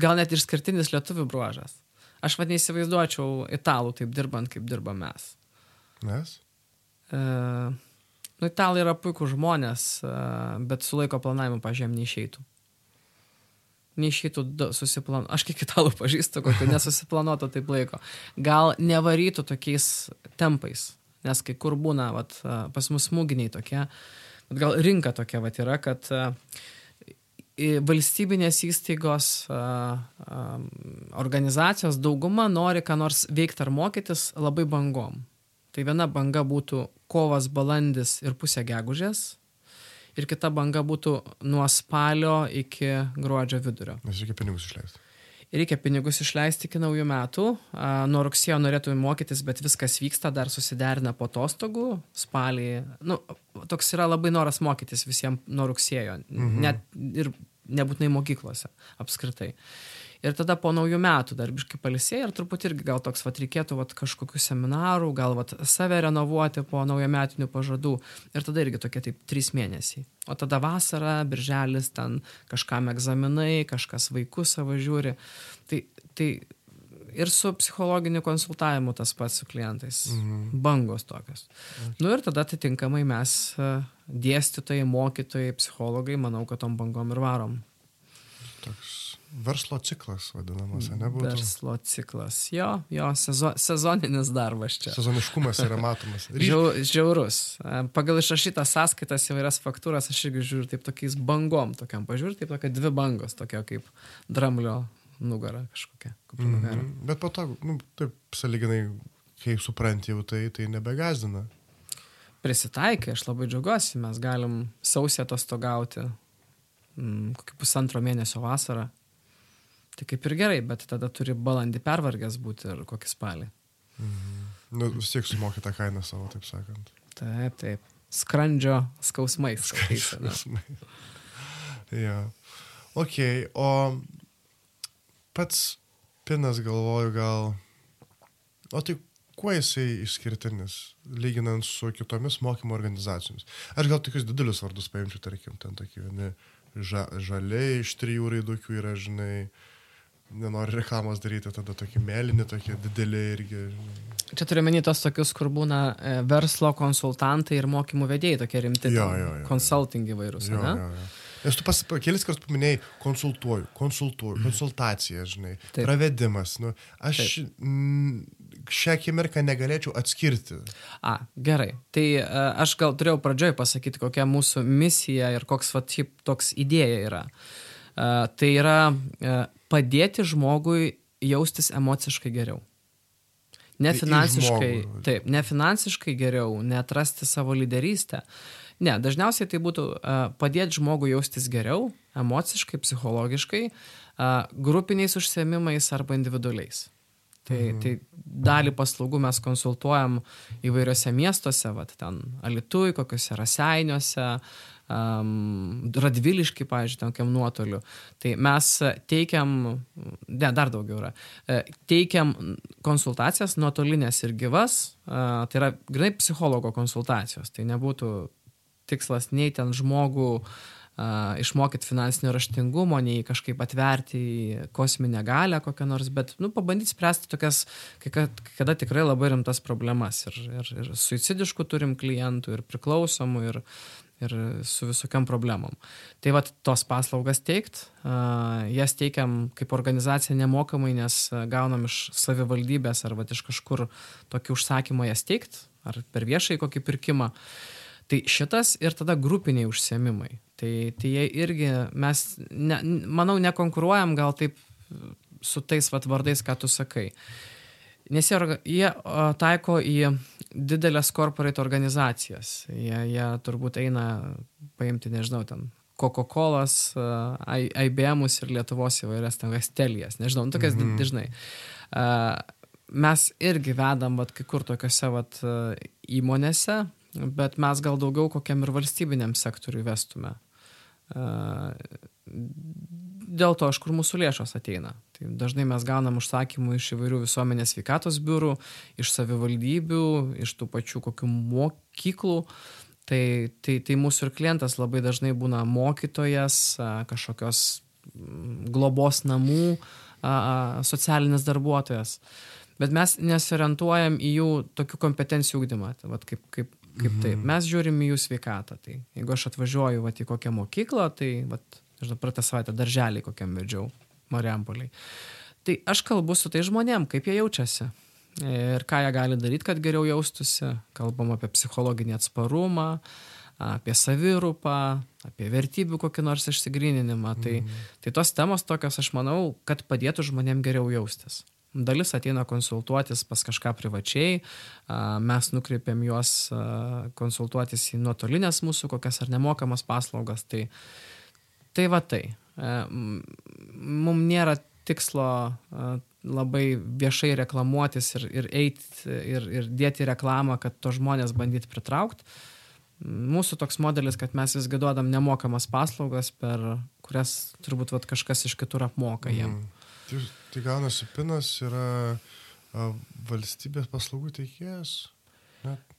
gal net išskirtinis lietuvių bruožas. Aš vad neįsivaizduočiau italų taip dirbant, kaip dirbam mes. Mes? Uh, Nu, italai yra puikų žmonės, bet su laiko planavimu, pažiūrėjom, neišeitų. Neišeitų susiplanuoti. Aš kiek italų pažįstu, kokio nesusiplanuoto taip laiko. Gal nevarytų tokiais tempais, nes kai kur būna, vat, pas mus smūginiai tokie, bet gal rinka tokia vat, yra, kad valstybinės įstaigos, organizacijos dauguma nori ką nors veikti ar mokytis labai bangom. Tai viena banga būtų kovas, balandis ir pusė gegužės. Ir kita banga būtų nuo spalio iki gruodžio vidurio. Nes reikia pinigus išleisti. Reikia pinigus išleisti iki naujų metų. Nuo rugsėjo norėtume mokytis, bet viskas vyksta, dar susiderina po atostogų. Spalį. Nu, toks yra labai noras mokytis visiems nuo rugsėjo. Mhm. Net ir nebūtinai mokyklose apskritai. Uh, ir tada po naujų metų dar biškai palisėjai ir truputį irgi gal toks vat reikėtų vat kažkokių seminarų, gal vat save renovuoti po naujametinių pažadų ir tada irgi tokie taip trys mėnesiai. O tada vasara, birželis, ten kažkam egzaminai, kažkas vaikus savo žiūri. Tai, tai ir su psichologiniu konsultavimu tas pats su klientais. Mhm. Bangos tokios. Mhm. Nu ir tada atitinkamai mes dėstytojai, mokytojai, psichologai, manau, kad tom bangom ir varom. Toks Verslo ciklas vadinamas, ne būtų? Verslo ciklas, jo, jo, sezo, sezoninis darbas čia. Sezoniškumas yra matomas. Ryš... Žiau, žiaurus. Pagal išrašytas sąskaitas įvairias faktūras aš irgi žiūriu taip tokiais bangom, tokiam pažiūriu, taip tokia dvi bangos, tokia kaip dramblio nugara kažkokia. Mm -hmm. Bet po to, nu, taip, saliginai, kai supranti jau tai, tai nebegazdina. Prisitaikai, aš labai džiaugiuosi, mes galim sausį atostogauti, mm, kokį pusantro mėnesio vasarą Tai kaip ir gerai, bet tada turi balandį pervargęs būti ir kokį spalį. Mhm. Nu, vis tiek sumoki tą kainą savo, taip sakant. Taip, taip. Skrandžio skausmais. Skausmai. ja. Ok, o pats pinas galvoju gal, o tai kuo jisai išskirtinis, lyginant su kitomis mokymo organizacijomis? Aš gal tokius didelius vardus paimčiau, tarkim, ten tokie vieni ža, žaliai iš trijų raidukių yra, žinai, uh, nenori reklamos daryti, tada tokie mėlyni, tokie dideli irgi. Čia turiu menį tos tokius, kur būna e, verslo konsultantai ir mokymų vedėjai, tokie rimti. Jo, jo, jo. Consulting įvairūs. Jo, jo, jo. Nes tu pas, kelis kartus paminėjai konsultuoju, konsultuoju, konsultacija, žinai, Taip. pravedimas. Nu, aš m, šią akimirką negalėčiau atskirti. A, gerai. Tai uh, aš gal turėjau pradžioj pasakyti, kokia mūsų misija ir koks, va, toks idėja yra. Uh, tai yra padėti žmogui jaustis emociškai geriau. Ne finansiškai, taip, ne finansiškai geriau, netrasti savo lyderystę. Ne, dažniausiai tai būtų uh, padėti žmogui jaustis geriau, emociškai, psichologiškai, uh, grupiniais užsiemimais arba individualiais. Tai, mhm. tai dalį paslaugų mes konsultuojam įvairiose miestuose, vat, ten Alitui, kokiuose raseiniuose, uh, um, radviliški, pavyzdžiui, tokiam nuotoliu. Tai mes teikiam, ne, dar daugiau yra, e, teikiam konsultacijas nuotolinės ir gyvas, uh, tai yra grinai psichologo konsultacijos, tai nebūtų tikslas nei ten žmogų išmokyti finansinio raštingumo, nei kažkaip atverti į kosminę galę kokią nors, bet nu, pabandyti spręsti tokias, kai kada tikrai labai rimtas problemas. Ir, ir, ir suicidiškų turim klientų, ir priklausomų, ir, ir su visokiam problemom. Tai vad tos paslaugas teikt, uh, jas teikiam kaip organizacija nemokamai, nes gaunam iš savivaldybės ar vat, iš kažkur tokį užsakymą jas teikt, ar per viešai kokį pirkimą. Tai šitas ir tada grupiniai užsiemimai. Tai, tai jie irgi, mes, ne, manau, nekonkuruojam gal taip su tais vat, vardais, ką tu sakai. Nes jie, jie taiko į didelės corporate organizacijas. Jie, jie turbūt eina paimti, nežinau, ten Coca-Colas, IBM'us ir Lietuvos įvairias ten Vestelijas, nežinau, nu, tokias mm -hmm. dažnai. Mes irgi vedam, vat, kai kur tokiuose vat, įmonėse, bet mes gal daugiau kokiam ir valstybiniam sektoriui vestume. Dėl to, iš kur mūsų lėšos ateina. Tai dažnai mes gaunam užsakymų iš įvairių visuomenės sveikatos biurų, iš savivaldybių, iš tų pačių kokių mokyklų. Tai, tai, tai mūsų ir klientas labai dažnai būna mokytojas, kažkokios globos namų, socialinis darbuotojas. Bet mes nesiorientuojam į jų tokių kompetencijų ūkdymą, tai vat, kaip, kaip kaip mhm. taip. Mes žiūrim į jų sveikatą. Tai jeigu aš atvažiuoju vat, į kokią mokyklą, tai, vat, žinau, praeitą savaitę darželį kokiam vedžiau, Mariampoliai. Tai aš kalbu su tai žmonėm, kaip jie jaučiasi. Ir ką jie gali daryti, kad geriau jaustųsi. Kalbam apie psichologinį atsparumą, apie savirūpą, apie vertybių kokį nors išsigryninimą. Tai, mm. tai tos temos tokios, aš manau, kad padėtų žmonėm geriau jaustis. Dalis ateina konsultuotis pas kažką privačiai, mes nukreipiam juos konsultuotis į nuotolinės mūsų kokias ar nemokamas paslaugas. Tai, tai va tai. E, Mums nėra tikslo labai viešai reklamuotis ir, ir eiti ir, ir dėti reklamą, kad to žmonės bandyti pritraukti. Mūsų toks modelis, kad mes visgi duodam nemokamas paslaugas, per kurias turbūt vat, kažkas iš kitur apmoka jiem. Mm. Tai, tai gaunasi pinas yra a, valstybės paslaugų teikėjas? Net...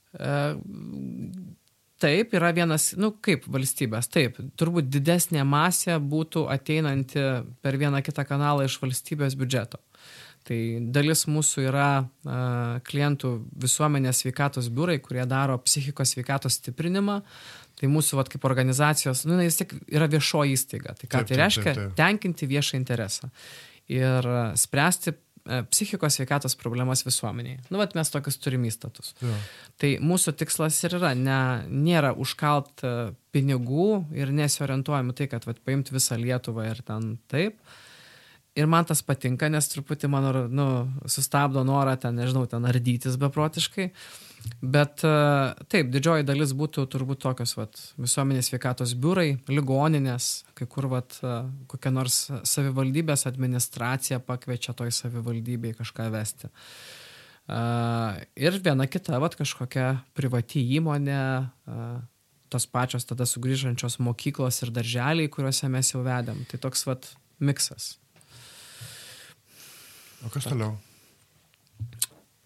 Taip, yra vienas, nu kaip valstybės, taip, turbūt didesnė masė būtų ateinanti per vieną kitą kanalą iš valstybės biudžeto. Tai dalis mūsų yra a, klientų visuomenės sveikatos biurai, kurie daro psichikos sveikatos stiprinimą. Tai mūsų, vat, kaip organizacijos, nu, vis tik yra viešoji įstaiga. Tai ką taip, tai reiškia? Taip, taip, taip. Tenkinti viešą interesą ir spręsti psichikos sveikatos problemas visuomeniai. Nu, vat mes tokius turim įstatus. Ja. Tai mūsų tikslas ir yra, ne, nėra užkalt e, pinigų ir nesiorientuojami tai, kad vat, paimti visą Lietuvą ir ten taip. Ir man tas patinka, nes truputį mano, nu, sustabdo norą ten, nežinau, ten ardytis beprotiškai. Uh, Bet e, taip, didžioji dalis būtų turbūt tokios vat, visuomenės sveikatos biurai, ligoninės, kai kur vat, e, kokia nors savivaldybės administracija pakviečia toj savivaldybei kažką vesti. Uh, ir viena kita, vat, kažkokia privati įmonė, tos pačios tada sugrįžančios mokyklos ir darželiai, kuriuose mes jau vedėm. Tai toks vat miksas. O kas toliau?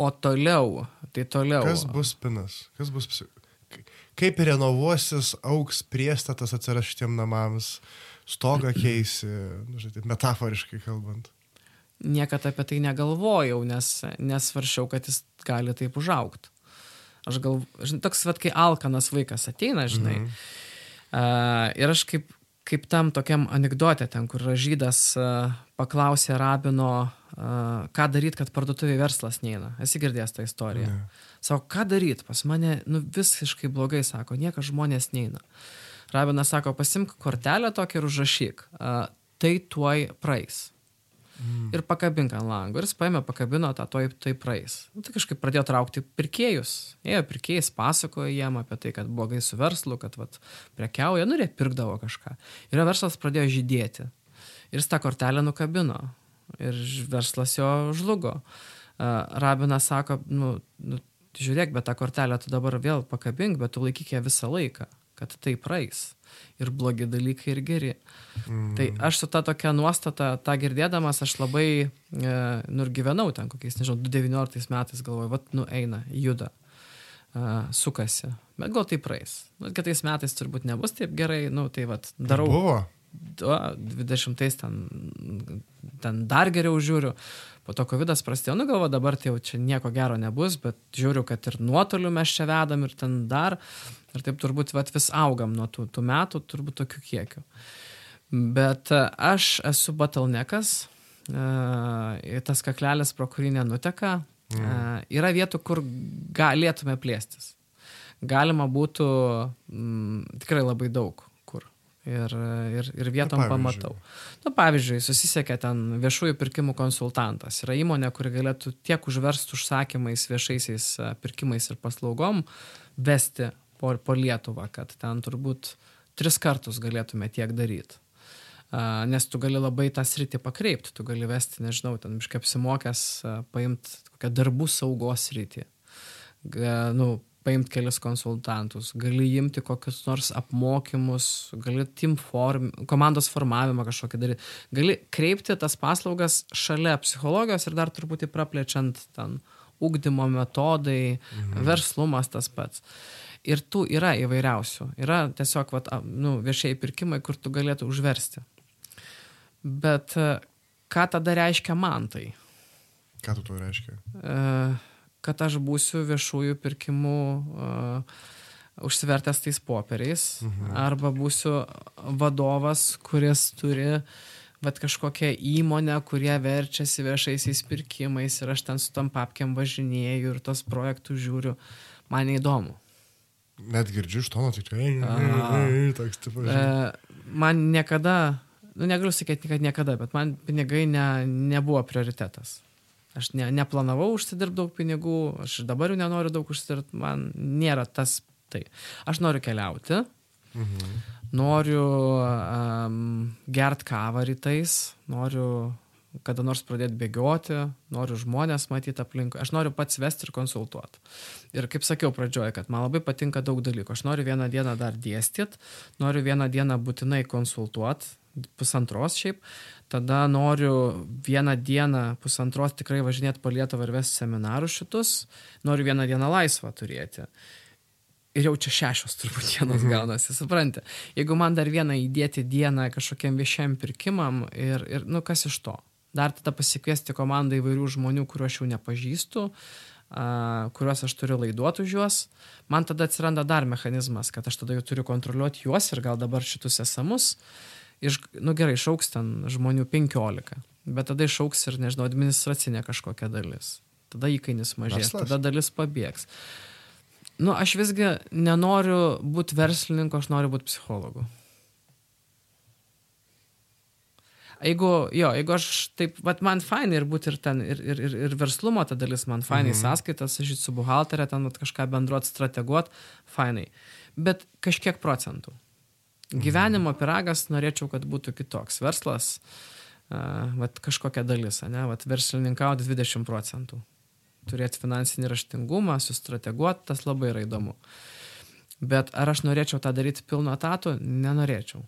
O toliau, tai toliau. Kas bus pinas? Kas bus Kaip renovuosis, auks priestatas atsiras šitiem namams, stogą keisi, nu, žinai, metaforiškai kalbant. Niekada apie tai negalvojau, nes nesvaršiau, kad jis gali taip užaukti. Aš gal, žinai, toks, vad, kai alkanas vaikas ateina, žinai. Mhm. Uh, ir aš kaip, kaip tam tokiam anegdote, ten, kur žydas uh, paklausė rabino, ką daryti, kad parduotuvė verslas neina. Esi girdėjęs tą istoriją. Ne. Sako, ką daryti, pas mane nu, visiškai blogai, sako, niekas žmonės neina. Rabinas sako, pasimk kortelę tokią ir užrašyk. Tai tuoj praeis. Mm. Ir pakabink ant lango. Ir jis paėmė, pakabino tą, toj tai praeis. Nu, tai kažkaip pradėjo traukti pirkėjus. Ėjo pirkėjais, pasakojo jiem apie tai, kad blogai su verslu, kad vat, prekiauja, nu, jie pirkdavo kažką. Ir verslas pradėjo žydėti. Ir jis tą kortelę nukabino ir verslas jo žlugo. Rabinas sako, nu, nu, žiūrėk, bet tą kortelę tu dabar vėl pakabink, bet tu laikyk ją visą laiką, kad tai praeis. Ir blogi dalykai, ir geri. Mm. Tai aš su ta tokia nuostata, tą girdėdamas, aš labai, e, nu ir gyvenau ten kokiais, nežinau, 2019 metais galvoju, vat, nu eina, juda. uh, sukasi. Bet gal tai praeis. Nu, kitais metais turbūt nebus taip gerai, nu, tai vad, darau. Buvo. O, 20 ten, ten dar geriau žiūriu. Po to COVID prasidėjo, nu galvo dabar tai jau čia nieko gero nebus, bet žiūriu, kad ir nuotoliu mes čia vedam ir ten dar. Ir taip turbūt vat, vis augam nuo tų, tų metų, turbūt tokių kiekių. Bet e, aš esu batalnekas, e, tas kaklelis, pro kurį nenuteka. Mm. Yra vietų, kur galėtume plėstis. Galima būtų m, tikrai labai daug ir, ir, ir vietom Na, pamatau. Na, pavyzdžiui, susisiekia ten viešųjų pirkimų konsultantas. Yra įmonė, kuri galėtų tiek užversti užsakymais, viešaisiais e, pirkimais ir paslaugom vesti po, po Lietuvą, kad ten turbūt tris kartus galėtume tiek daryti. Uh, nes tu gali labai tą sritį pakreipti, tu gali vesti, nežinau, ten iškai apsimokęs, uh, paimti kokią darbų saugos sritį. Nu, paimti kelis konsultantus, gali imti kokius nors apmokymus, gali team form, komandos formavimą kažkokį daryti. Gali kreipti tas paslaugas šalia psichologijos ir dar truputį praplečiant ten ugdymo metodai, mhm. verslumas tas pats. Ir tų yra įvairiausių. Yra tiesiog vat, nu, viešieji pirkimai, kur tu galėtų užversti. Bet ką tada reiškia man tai? Ką tu to reiškia? Uh, kad aš būsiu viešųjų pirkimų uh, užsivertęs tais popieriais, mhm. arba būsiu vadovas, kuris turi bet kažkokią įmonę, kurie verčiasi viešaisiais pirkimais ir aš ten su tam papkiam važinėju ir tos projektus žiūriu, man neįdomu. Net girdžiu iš tono, tikrai. Toks tipas. E, man niekada, nu negaliu sakyti, kad niekada, bet man pinigai ne, nebuvo prioritetas. Aš ne, neplanavau užsidirbti daug pinigų, aš dabar jau nenoriu daug užsidirbti, man nėra tas tai. Aš noriu keliauti, mhm. noriu um, gert kavą rytais, noriu kada nors pradėti bėgioti, noriu žmonės matyti aplinkui, aš noriu pats vesti ir konsultuoti. Ir kaip sakiau pradžioje, kad man labai patinka daug dalykų. Aš noriu vieną dieną dar dėstyti, noriu vieną dieną būtinai konsultuoti, pusantros šiaip, tada noriu vieną dieną, pusantros tikrai važinėti po Lietuvą ir vesti seminarus šitus, noriu vieną dieną laisvą turėti. Ir jau čia šešios turbūt dienos mhm. gaunasi, supranti. Jeigu man dar vieną įdėti dieną kažkokiam viešiam pirkimam ir, ir, nu, kas iš to? Dar tada pasikviesti komandą įvairių žmonių, kuriuos aš jau nepažįstu, uh, kuriuos aš turiu laiduoti už juos, man tada atsiranda dar mechanizmas, kad aš tada jau turiu kontroliuoti juos ir gal dabar šitus esamus. Iš, nu gerai, išauks ten žmonių 15, bet tada išauks ir, nežinau, administracinė kažkokia dalis. Tada įkainis mažės, Verslas. tada dalis pabėgs. Nu, aš visgi nenoriu būti verslininku, aš noriu būti psichologu. Jeigu, jo, jeigu aš taip, bet man fainai ir būti ir ten, ir, ir, ir, ir verslumo ta dalis, man fainai mhm. sąskaitas, aš su buhalterė, ten vat, kažką bendruot, strateguot, fainai. Bet kažkiek procentų. Gyvenimo piragas norėčiau, kad būtų kitoks. Verslas, uh, vat kažkokia dalis, ne, vat verslininkauti 20 procentų. Turėti finansinį raštingumą, sustrateguoti, tas labai yra įdomu. Bet ar aš norėčiau tą daryti pilnu etatu? Nenorėčiau.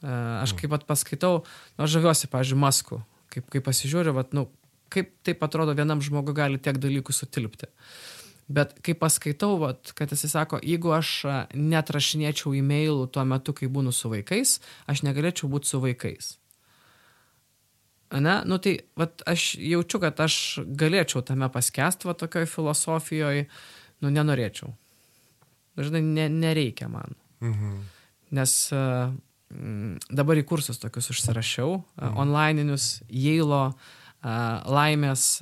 Uh, aš kaip pat paskaitau, nu, aš žaviuosi, pažiūrėjau, masku. Kaip, kaip pasižiūriu, vat, nu, kaip taip atrodo vienam žmogui gali tiek dalykų sutilpti. Uh, Bet kai paskaitau, vat, kad jisai sako, jeigu aš netrašinėčiau e-mailų tuo metu, kai būnu su vaikais, aš negalėčiau būti su vaikais. Ne, nu tai vat, aš jaučiu, kad aš galėčiau tame paskest, va tokioj filosofijoje, nu nenorėčiau. Žinai, ne, nereikia man. Mhm. Nes uh, dabar į kursus tokius užsirašiau, mhm. onlineinius, Jailo, laimės,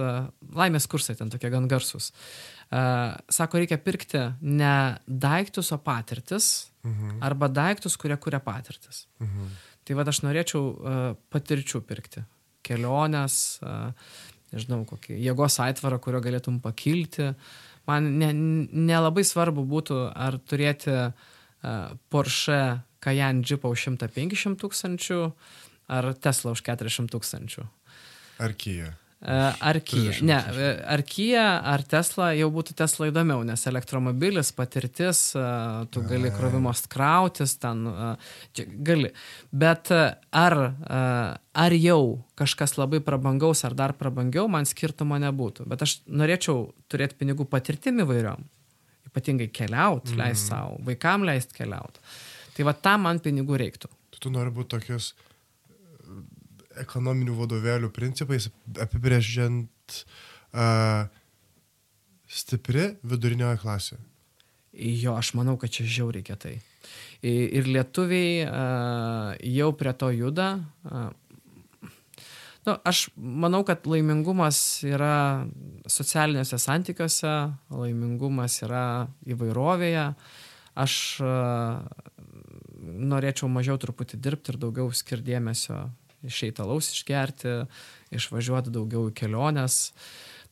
laimės kursai ten tokie gan garsus. Uh, sako, reikia pirkti ne daiktus, o patirtis, mhm. arba daiktus, kurie kuria patirtis. Mhm. Tai vad aš norėčiau uh, patirčių pirkti. Keliones, uh, nežinau, kokį jėgos aitvarą, kurio galėtum pakilti. Man nelabai ne, ne svarbu būtų, ar turėti Porsche Cayenne Jeepą už 150 tūkstančių, ar Tesla už 40 tūkstančių. Ar Kia. E, ar Kia. Ne, e, ar Kia, ar Tesla jau būtų Tesla įdomiau, nes elektromobilis, patirtis, e, tu gali krovimos krautis, ten gali. Bet ar, ar jau kažkas labai prabangaus ar dar prabangiau, man skirtumo nebūtų. Bet aš norėčiau turėti pinigų patirtim įvairiom. Ypatingai keliaut, Mhm. leist savo, vaikam leist keliaut. Tai va tam man pinigų reiktų. Tai tu nori būti tokius ekonominių vadovėlių principais apibrėžiant uh, stipri vidurinioji klasė. Jo, aš manau, kad čia žiauriai kietai. Ir lietuviai a, jau prie to juda. A, Nu, aš manau, kad laimingumas yra socialiniuose santykiuose, laimingumas yra įvairovėje. Aš a, norėčiau mažiau truputį dirbti ir daugiau skirdėmėsio išeitalaus išgerti, išvažiuoti daugiau į keliones.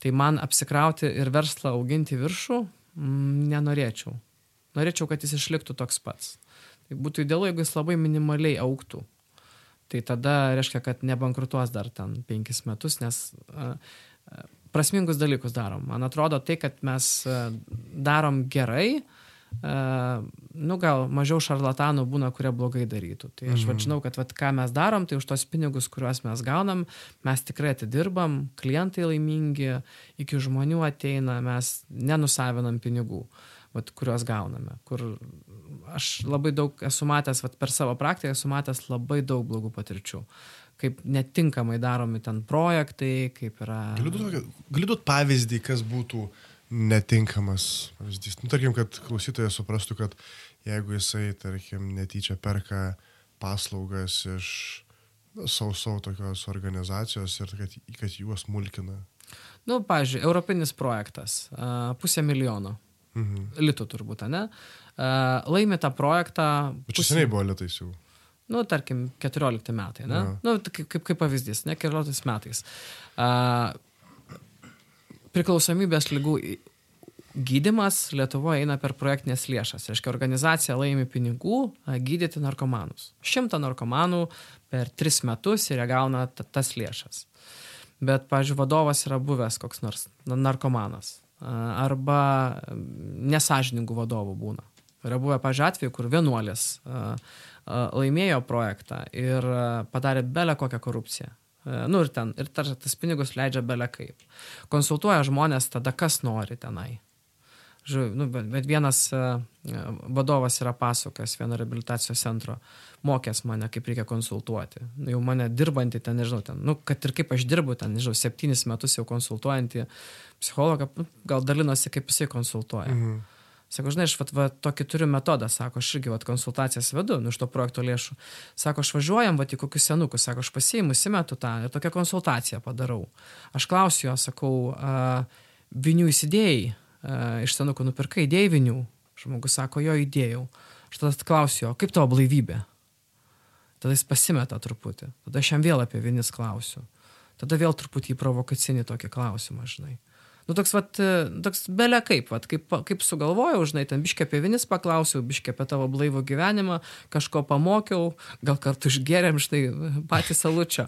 Tai man apsikrauti ir verslą auginti viršų mm, nenorėčiau. Norėčiau, kad jis išliktų toks pats. Tai būtų idealu, jeigu jis labai minimaliai auktų. Tai tada reiškia, kad nebankrutuos dar ten penkis metus, nes prasmingus dalykus darom. Man atrodo, tai, kad mes darom gerai, nu gal mažiau šarlatanų būna, kurie blogai darytų. Tai aš mhm. žinau, kad vat, ką mes darom, tai už tos pinigus, kuriuos mes gaunam, mes tikrai atidirbam, klientai laimingi, iki žmonių ateina, mes nenusavinam pinigų vat, kuriuos gauname. Kur aš labai daug esu matęs, vat, per savo praktiką esu matęs labai daug blogų patirčių. Kaip netinkamai daromi ten projektai, kaip yra. Galiu duoti, pavyzdį, kas būtų netinkamas pavyzdys. Nu, tarkim, kad klausytojas suprastų, kad jeigu jisai, tarkim, netyčia perka paslaugas iš sausau tokios organizacijos ir kad, kad juos mulkina. Nu, pavyzdžiui, europinis projektas, a, pusę milijono. Mhm. Litų turbūt, ne? A, Laimi tą projektą. Bet čia seniai buvo lietais jau. Nu, tarkim, 14 metai, ne? Jo. Nu, tai kaip, kaip, pavyzdys, ne 14 metais. A, priklausomybės lygų gydimas Lietuvoje eina per projektinės lėšas. Reiškia, organizacija laimi pinigų gydyti narkomanus. Šimtą narkomanų per tris metus ir jie gauna ta- tas lėšas. Bet, pavyzdžiui, vadovas yra buvęs koks nors na- narkomanas. Arba nesažiningų vadovų būna. Yra buvę, pažiūrėjau, atveju, kur vienuolis laimėjo projektą ir padarė belę kokią korupciją. A, Nu ir ten, ir tar, tas pinigus leidžia belę kaip. Konsultuoja žmonės tada, kas nori tenai. Žu, nu, bet, bet vienas a, vadovas yra pasakojęs vieno rehabilitacijos centro, mokęs mane, kaip reikia konsultuoti. Jau mane dirbantį ten, nežinau, ten, nu, kad ir kaip aš dirbu ten, nežinau, septynis metus jau konsultuojantį psichologą, nu, gal dalinosi, kaip jisai konsultuoja. Mhm. Sako, žinai, aš vat, vat, tokį turiu metodą, sako, aš irgi vat, konsultacijas vedu, nu, iš to projekto lėšų. Sako, aš važiuojam, vat, į kokius senukus, sako, aš pasiimu, įsimetu tą ir tokią konsultaciją padarau. Aš klausiu jo, sakau, a, vinių įsidėjai, a, iš senukų nupirkai, įdėjai vinių. Žmogus sako, jo įdėjau. Aš tada klausiu jo, kaip tavo blaivybė? Tada jis pasimeta truputį. Tada aš jam vėl apie vinis klausiu. Tada vėl truputį provokacinį tokį klausimą, žinai. Nu, toks, vat, e, toks belė kaip, vat, kaip, kaip sugalvojau, žinai, ten biškė apie vinis paklausiau, biškė apie tavo blaivų gyvenimą, kažko pamokiau, gal kartu išgerėm, štai, patį salučio.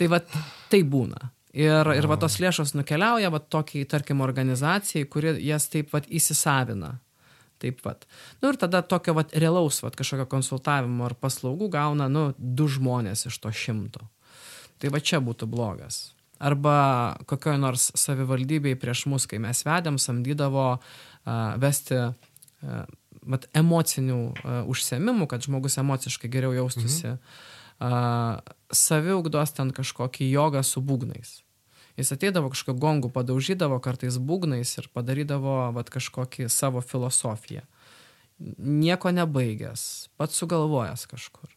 Tai vat, tai būna. Ir, ir va tos lėšos nukeliauja, va tokiai, tarkim, organizacijai, kuri jas taip vat įsisavina. Taip pat. Nu ir tada tokio vat realaus, vat kažkokio konsultavimo ar paslaugų gauna, nu, du žmonės iš to šimto. Tai va čia būtų blogas. Arba kokioje nors savivaldybėje prieš mus, kai mes vedėm, samdydavo vesti vat, emocinių užsiemimų, kad žmogus emociškai geriau jaustųsi. Mhm. Saviugdos ten kažkokį jogą su būgnais. Jis ateidavo kažkokio gongų, padaužydavo kartais būgnais ir padarydavo vat, kažkokį savo filosofiją. Nieko nebaigęs, pats sugalvojęs kažkur.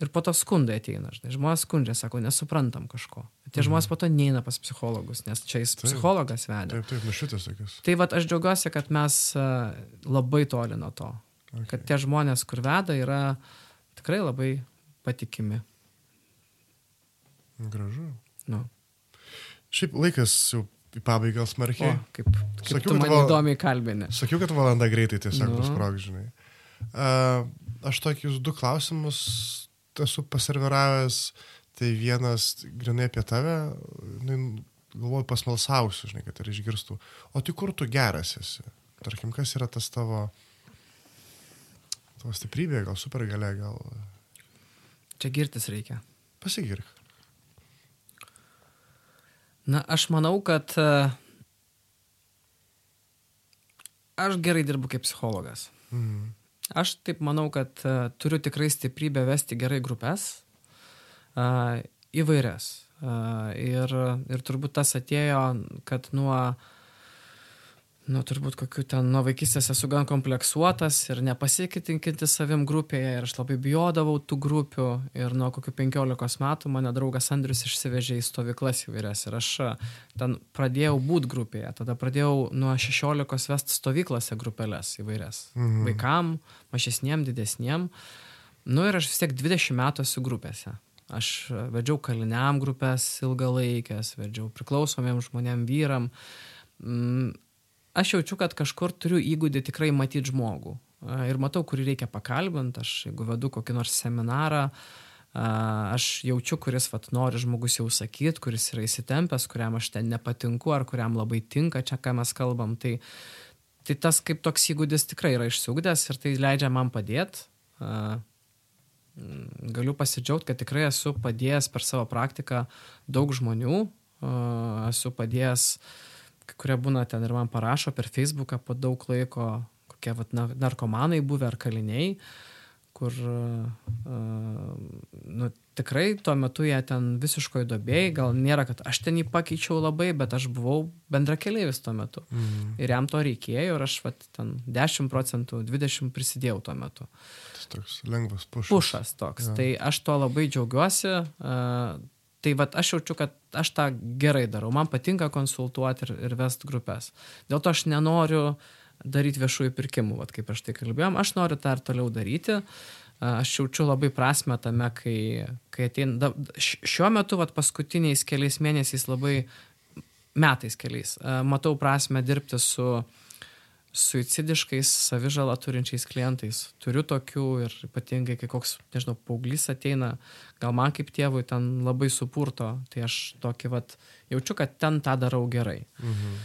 Ir po to skundai ateina, žinai, žmonės skundžia, sako, nesuprantam kažko. Tie žmonės po to neina pas psichologus, nes čia jis Taip. psichologas vedė. Taip, taip, nušitas tokias. Tai vad aš džiaugiuosi, kad mes a, labai toli nuo to. Okay. Kad tie žmonės, kur veda, yra tikrai labai patikimi. Gražu. Nu. Šiaip laikas jau į pabaigą O, smarkiai. kaip, kaip Sakiau, mane val- įdomiai kalbini. Sakiau, kad valanda greitai tiesiog Nu. bus prog, žinai. Uh, aš tokius du klausimus esu paserviravęs. Tai vienas grinai apie tave, nu, galvoju, pasmalsausiu, žinai, kad ir išgirstų. O tai kur tu geras esi? Tarkim, kas yra tas tavo, tavo stiprybė, gal supergalė, gal Čia girtis reikia. pasigirk. Na, aš manau, kad e, aš gerai dirbu kaip psichologas. Mhm. Aš taip manau, kad uh, turiu tikrai stiprybę vesti gerai grupės, uh, įvairias. Uh, ir, ir turbūt tas atėjo, kad nuo, nu, turbūt kokiu ten nuo vaikystės esu gan kompleksuotas ir nepasitikinti savim grupėje ir aš labai bijodavau tų grupių ir nuo kokių 15 metų mane draugas Andrius išsivežė į stovyklas įvairias ir aš ten pradėjau būt grupėje, tada pradėjau nuo 16 vest stovyklose grupelės įvairias. Mhm. Vaikam, mažesniem, didesniem. Nu ir aš vis tiek 20 metų esu grupėse. Aš vedžiau kaliniam grupės ilgalaikės, vedžiau priklausomiem žmonėm vyram. Mm, aš jaučiu, kad kažkur turiu įgūdį tikrai matyti žmogų. Ir matau, kurį reikia pakalbinti. Aš, jeigu vedu kokį nors seminarą, aš jaučiu, kuris vat, nori žmogus jau sakyti, kuris yra įsitempęs, kuriam aš ten nepatinku, ar kuriam labai tinka čia, ką mes kalbam. Tai, tai tas kaip toks įgūdis tikrai yra išsiugdęs ir tai leidžia man padėti galiu pasidžiaugti, kad tikrai esu padėjęs per savo praktiką daug žmonių, esu padėjęs, kurie būna ten ir man parašo per Facebooką po daug laiko, kokie vat, narkomanai buvę ar kaliniai, kur nu, tikrai tuo metu jie ten visiškoje dobėjai, gal nėra, kad aš ten jį pakeičiau labai, bet aš buvau bendra keliaivis tuo metu. Mm. Ir jam to reikėjo ir aš vat, ten 10 procentų, 20 prisidėjau tuo metu. Tas toks lengvas pušas. Pušas toks. Ja. Tai aš tuo labai džiaugiuosi. Uh, tai vat, aš jaučiu, kad aš tą gerai darau. Man patinka konsultuoti ir, ir vest grupės. Dėl to aš nenoriu daryti viešųjų pirkimų, vat, kaip aš tai kalbėjom. Aš noriu tą ir toliau daryti. Uh, aš jaučiu labai prasme tame, kai, kai ateina, šiuo metu, vat, paskutiniais keliais mėnesiais labai, metais keliais, matau prasme dirbti su suicidiškais, savižalą turinčiais klientais. Turiu tokių ir ypatingai, kai koks, nežinau, paauglys ateina, gal man kaip tėvui ten labai supurto, tai aš tokį, vat, jaučiu, kad ten tą darau gerai. Mhm.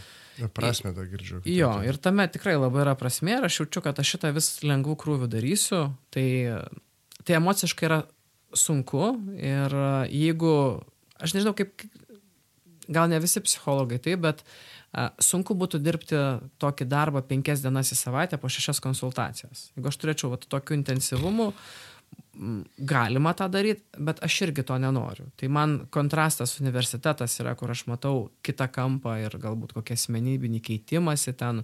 Prasme tą girdžiu. Jo, ir tame tikrai labai yra prasme ir aš jaučiu, kad aš šitą vis lengvų krūvių darysiu, tai, tai emociškai yra sunku ir jeigu, aš nežinau kaip, gal ne visi psichologai taip, bet a, sunku būtų dirbti tokį darbą penkias dienas į savaitę po šešias konsultacijas. Jeigu aš turėčiau vat, tokiu intensyvumu, galima tą daryti, bet aš irgi to nenoriu. Tai man kontrastas universitetas yra, kur aš matau kitą kampą ir galbūt kokią asmenybinį keitimąsi ten,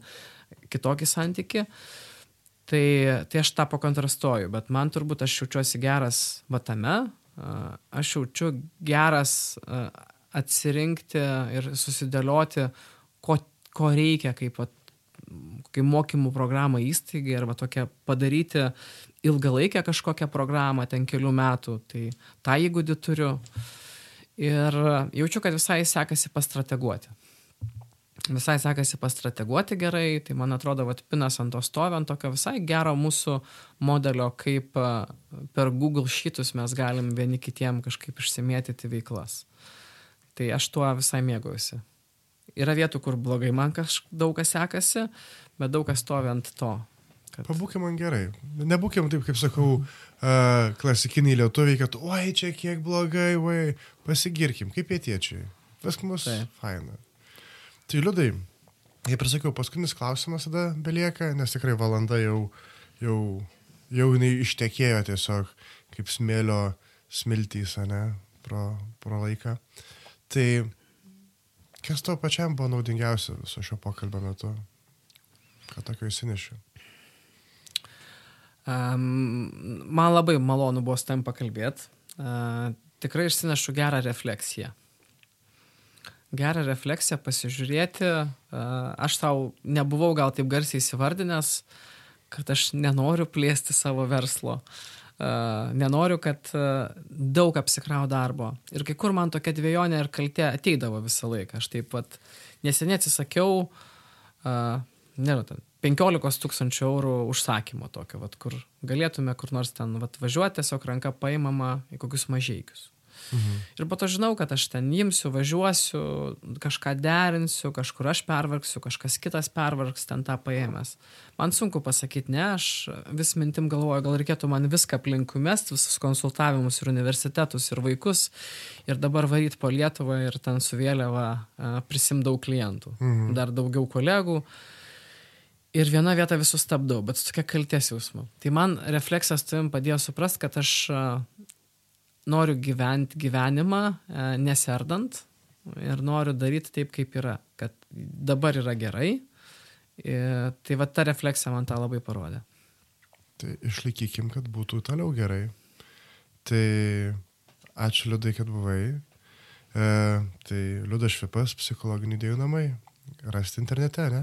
kitokį santyki. Tai, tai aš tą pakontrastuoju, bet man turbūt aš jaučiuosi geras vatame, aš jaučiu geras atsirinkti ir susidėlioti, ko, ko reikia kaip, kaip mokymų programą įstaigai arba tokią padaryti ilgalaikę kažkokią programą ten kelių metų, tai tą įgūdį turiu. Ir jaučiu, kad visai sekasi pastrateguoti. Visai sekasi pastrateguoti gerai, tai man atrodo, kad pinas ant to stovi, ant tokio visai gero mūsų modelio, kaip per Google šitus mes galim vieni kitiem kažkaip išsimėtyti veiklas. Tai aš tuo visai mėgaujuosi. Yra vietų, kur blogai man kažkaip daug kas sekasi, bet daug kas stovi ant to. Kad... Pabūkim man gerai. Nebūkim taip, kaip sakau, uh, klasikiniai lietuviai, kad oi, čia kiek blogai, oi, pasigirkim, kaip pietiečiai. Viskas mus tai. faina. Tai liudai, kaip ir sakiau, paskutinis klausimas tada belieka, nes tikrai valanda jau, jau, jau jinai ištekėjo tiesiog kaip smėlio smiltys, ne, pro, pro laiką. Tai kas to pačiam buvo naudingiausia viso šio pokalbio metu? Ką tokio įsinešiu? Um, man labai malonu buvo su tam pakalbėti. Uh, tikrai išsinešu gerą refleksiją. Gerą refleksiją pasižiūrėti. Uh, aš tau nebuvau gal taip garsiai įsivardinęs, kad aš nenoriu plėsti savo verslo. Uh, nenoriu, kad uh, daug apsikrau darbo. Ir kai kur man tokia dviejonė ir kaltė ateidavo visą laiką. Aš taip pat neseniai atsisakiau, uh, nežinau, 15 tūkstančių eurų užsakymo tokio, vat, kur galėtume kur nors ten vat, važiuoti, tiesiog ranka paimama į kokius mažiekius. Mhm. Ir po to žinau, kad aš ten imsiu, važiuosiu, kažką derinsiu, kažkur aš pervargsiu, kažkas kitas pervargs ten tą paėmęs. Man sunku pasakyti, ne, aš vis mintim galvoju, gal reikėtų man viską aplinkui mest, visus konsultavimus ir universitetus ir vaikus ir dabar varyti po Lietuvą ir ten su vėliava prisim daug klientų, mhm. dar daugiau kolegų. Ir viena vieta visus stabdau, bet su tokia kalties jausmu. Tai man refleksas tavim padėjo suprast, kad aš noriu gyventi gyvenimą neserdant ir noriu daryti taip, kaip yra, kad dabar yra gerai. Ir, tai va ta refleksija man tą labai parodė. Tai išlaikykim, kad būtų toliau gerai. Tai ačiū Liudai, kad buvai. E, tai Liudas Švipas, psichologinių idėjų namai. Rasti internete, ne?